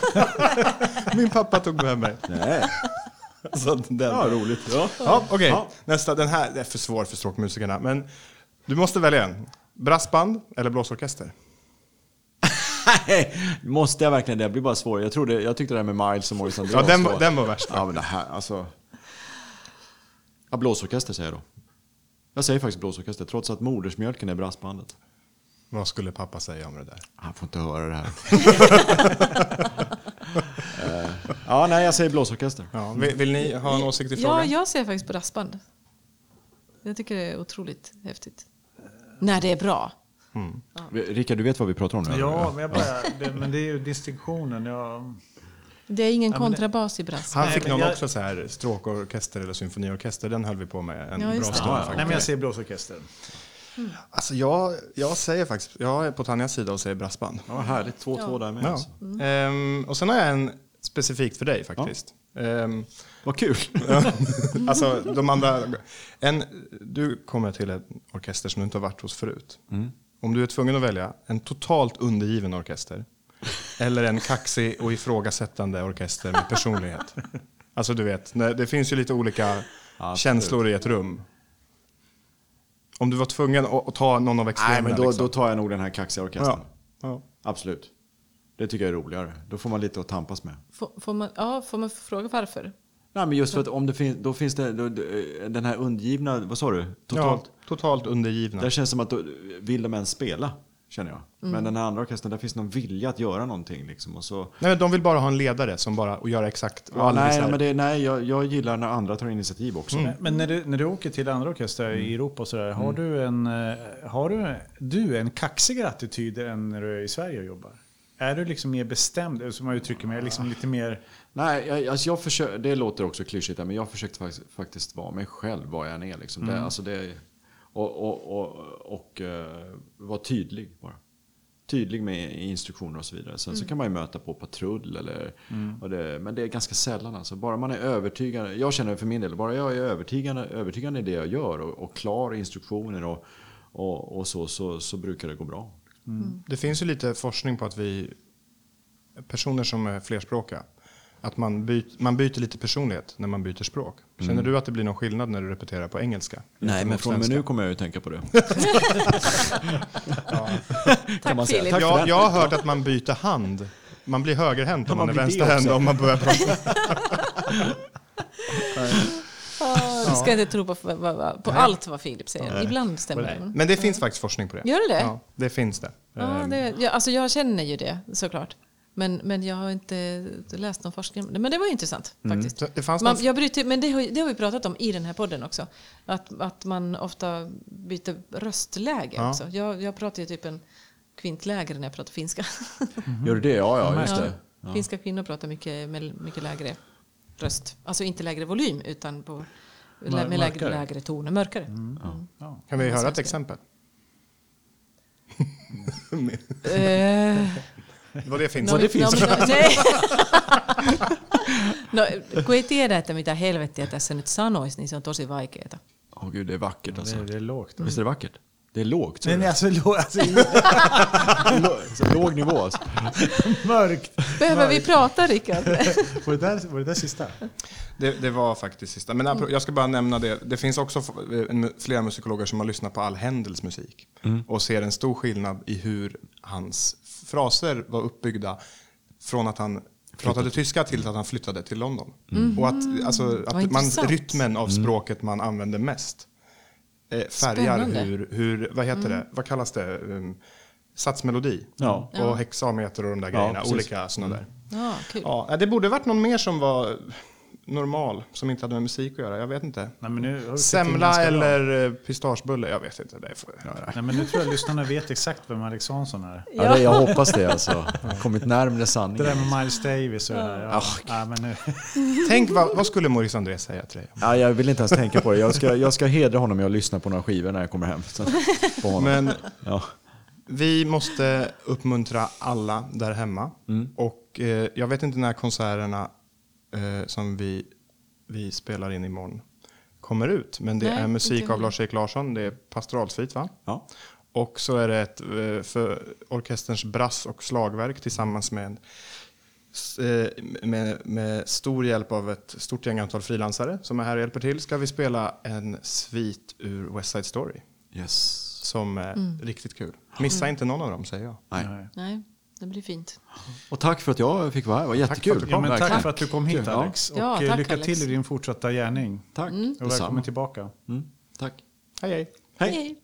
[laughs] Min pappa tog med mig. Nej. [laughs] Så den. Ja, roligt. Ja. Ja, okej. Ja. Nästa, den här är för svår för stråkmusikerna. Men du måste välja en. Brassband eller blåsorkester? Nej, måste jag verkligen det? Det blir bara svårare. Jag, trodde, jag tyckte det där med Miles och Andreas Ja, den, var- den var värst. Ja, men det här, alltså... Ja, blåsorkester säger jag då. Jag säger faktiskt blåsorkester, trots att modersmjölken är brassbandet. Vad skulle pappa säga om det där? Han får inte höra det här. [laughs] Eh, ja, nej, jag säger blåsorkester. Ja, vill, vill ni ha en åsikt i Ja, frågan? jag ser faktiskt brassband. Jag tycker det är otroligt häftigt. När det är bra. Rickard, du vet vad vi pratar om nu? eller? Ja, men, jag bara, det, men det är ju distinktionen. Jag, Det är ingen Ja, men det- kontrabas i brass. Han fick någon jag- också så här stråkorkester eller symfoniorkester. Den höll vi på med en Ja, bra stund Ja, ja. nej, men jag säger blåsorkester. Alltså jag, jag säger faktiskt, jag är på Tanjas sida och säger brassband. Ja, härligt. 2-2 där med. Ja. Alltså. Ehm, och sen har jag en specifikt för dig faktiskt. Ehm, Vad kul. [laughs] alltså de andra, en, du kommer till en orkester som du inte har varit hos förut. Om du är tvungen att välja en totalt undergiven orkester eller en kaxig och ifrågasättande orkester med personlighet. Alltså du vet, det finns ju lite olika Absolut. känslor i ett rum. Om du var tvungen att, att ta någon av extremerna. Nej, men då, liksom. då tar jag nog den här kaxiga orkestern. ja. Ja. Absolut. Det tycker jag är roligare. Då får man lite att tampas med. Får, får, man, ja, får man fråga varför? Nej, men just för att om det finns, då finns det, då, den här undergivna, vad sa du? Totalt? Ja, totalt undergivna. Där känns det som att då vill de ens spela, känner jag. Mm. Men den här andra orkestern, där finns någon vilja att göra någonting. Liksom, och så, Nej, men de vill bara ha en ledare som bara och göra exakt. Och ja, nej, men det, nej jag, jag gillar när andra tar initiativ också. Mm. Men, när, du, när du åker till andra orkestrar i Europa och sådär, har, du en, eh, har du, du en kaxigare attityd än när du är i Sverige och jobbar? Är du liksom mer bestämd, som jag uttrycker mig, liksom lite mer... Nej, jag, alltså jag försöker, det låter också klyschigt, men jag försökte faktiskt, faktiskt vara mig själv, var jag än är. Liksom. Det, alltså det, och och, och, och uh, vara tydlig bara. Tydlig med instruktioner och så vidare. Sen så kan man ju möta på patrull eller... Och det, men det är ganska sällan alltså. Bara man är övertygad. Jag känner för min del, bara jag är övertygande, övertygande i det jag gör och, och klar instruktioner och, och, och så, så, så brukar det gå bra. Det finns ju lite forskning på att vi, personer som är flerspråkiga, att man, byt, man byter lite personlighet när man byter språk. Känner du att det blir någon skillnad när du repeterar på engelska? Nej, men från och med nu kommer jag ju tänka på det. [laughs] [laughs] Man säga. Filip. Tack. för Jag, jag har hört att man byter hand. Man blir högerhänt om Ja, man är man det vänsterhänt om man börjar prata. [laughs] Ah, du ska inte tro på, på, på allt vad Filip säger. Ibland stämmer det. Men det finns faktiskt forskning på det. Gör det det? Ja, det finns det. Ja, Ehm, det ja, alltså jag känner ju det såklart. Men, men jag har inte läst någon forskning. om det. Men det var intressant faktiskt. så det fanns Man, jag bryter, men det har, ju- det har vi pratat om i den här podden också. Att, att man ofta byter röstläge Ja. också. Jag, jag pratar ju typ en kvintlägre när jag pratar finska. Gör du det? Ja, ja, just det. Ja. Finska kvinnor pratar mycket, mycket lägre röst. Alltså inte lägre volym utan på, med lägre, mörkare. lägre toner. Mörkare. Ja. Kan vi Ja, höra ett exempel? Eh, [laughs] Det var det finns. No, det finns. [laughs] [laughs] No, kun ei tiedä, että mitä helvettiä tässä nyt sanoisi, niin se on tosi vaikeaa. Åh gud, det är vackert Det, alltså. är- det är lågt. Visst är det vackert? Det är lågt. Nej, är nej, alltså, lå, alltså [laughs] Lå- så låg nivå alltså. [laughs] mörkt. Behöver vi prata, Rickard? [laughs] Var det där, var det där sista? Det, det var faktiskt sista. Men jag ska bara nämna det. Det finns också flera musikologer som har lyssnat på all Händels musik. Och ser en stor skillnad i hur hans fraser var uppbyggda. Från att han pratade tyska till att han flyttade till London. Och att, alltså, att man, rytmen av språket man använder mest färgar Spännande. hur, hur, vad heter det, vad kallas det? Um, satsmelodi. Ja. Och hexameter och de där Ja, grejerna. precis. Olika sådana där. Ja, kul. Ja, det borde varit någon mer som var normal, som inte hade med musik att göra. Jag vet inte. Nej, men nu, har Semla ganska bra. eller eh, pistagebulle, jag vet inte. Det får jag höra. Nej, men nu tror jag lyssnarna vet exakt vem Alex Hansson är. Ja, det, jag hoppas det alltså. Kommit närmare Det sanningen. där med Miles Davis och det där. Ja. Ja, men nu. [laughs] Tänk, vad, vad skulle Maurice André säga till dig? Ja, jag vill inte ens tänka på det. Jag ska, jag ska hedra honom med att lyssna på några skivor när jag kommer hem. Så, på honom. Men Ja. vi måste uppmuntra alla där hemma. Och eh, jag vet inte när konserterna eh, som vi, vi spelar in imorgon kommer ut. Men det Nej, är musik av. Lars-Erik Larsson, det är pastoralsvit va? Ja. Och så är det ett eh, för orkesterns brass och slagverk tillsammans med, en, eh, med, med stor hjälp av ett stort gäng antal frilansare som är här och hjälper till ska vi spela en svit ur West Side Story Yes. som är riktigt kul. Missa inte någon av dem säger jag. Nej. Nej, det blir fint. Och tack för att jag fick vara här. Det var jättekul. för att du Ja, men tack för att du kom hit Kul. Ja. Alex. Och Ja, eh, tack, lycka Alex. till i din fortsatta gärning. Tack. Och välkommen Detsamma. tillbaka. Mm. Tack. Hej hej! Hej. Hej.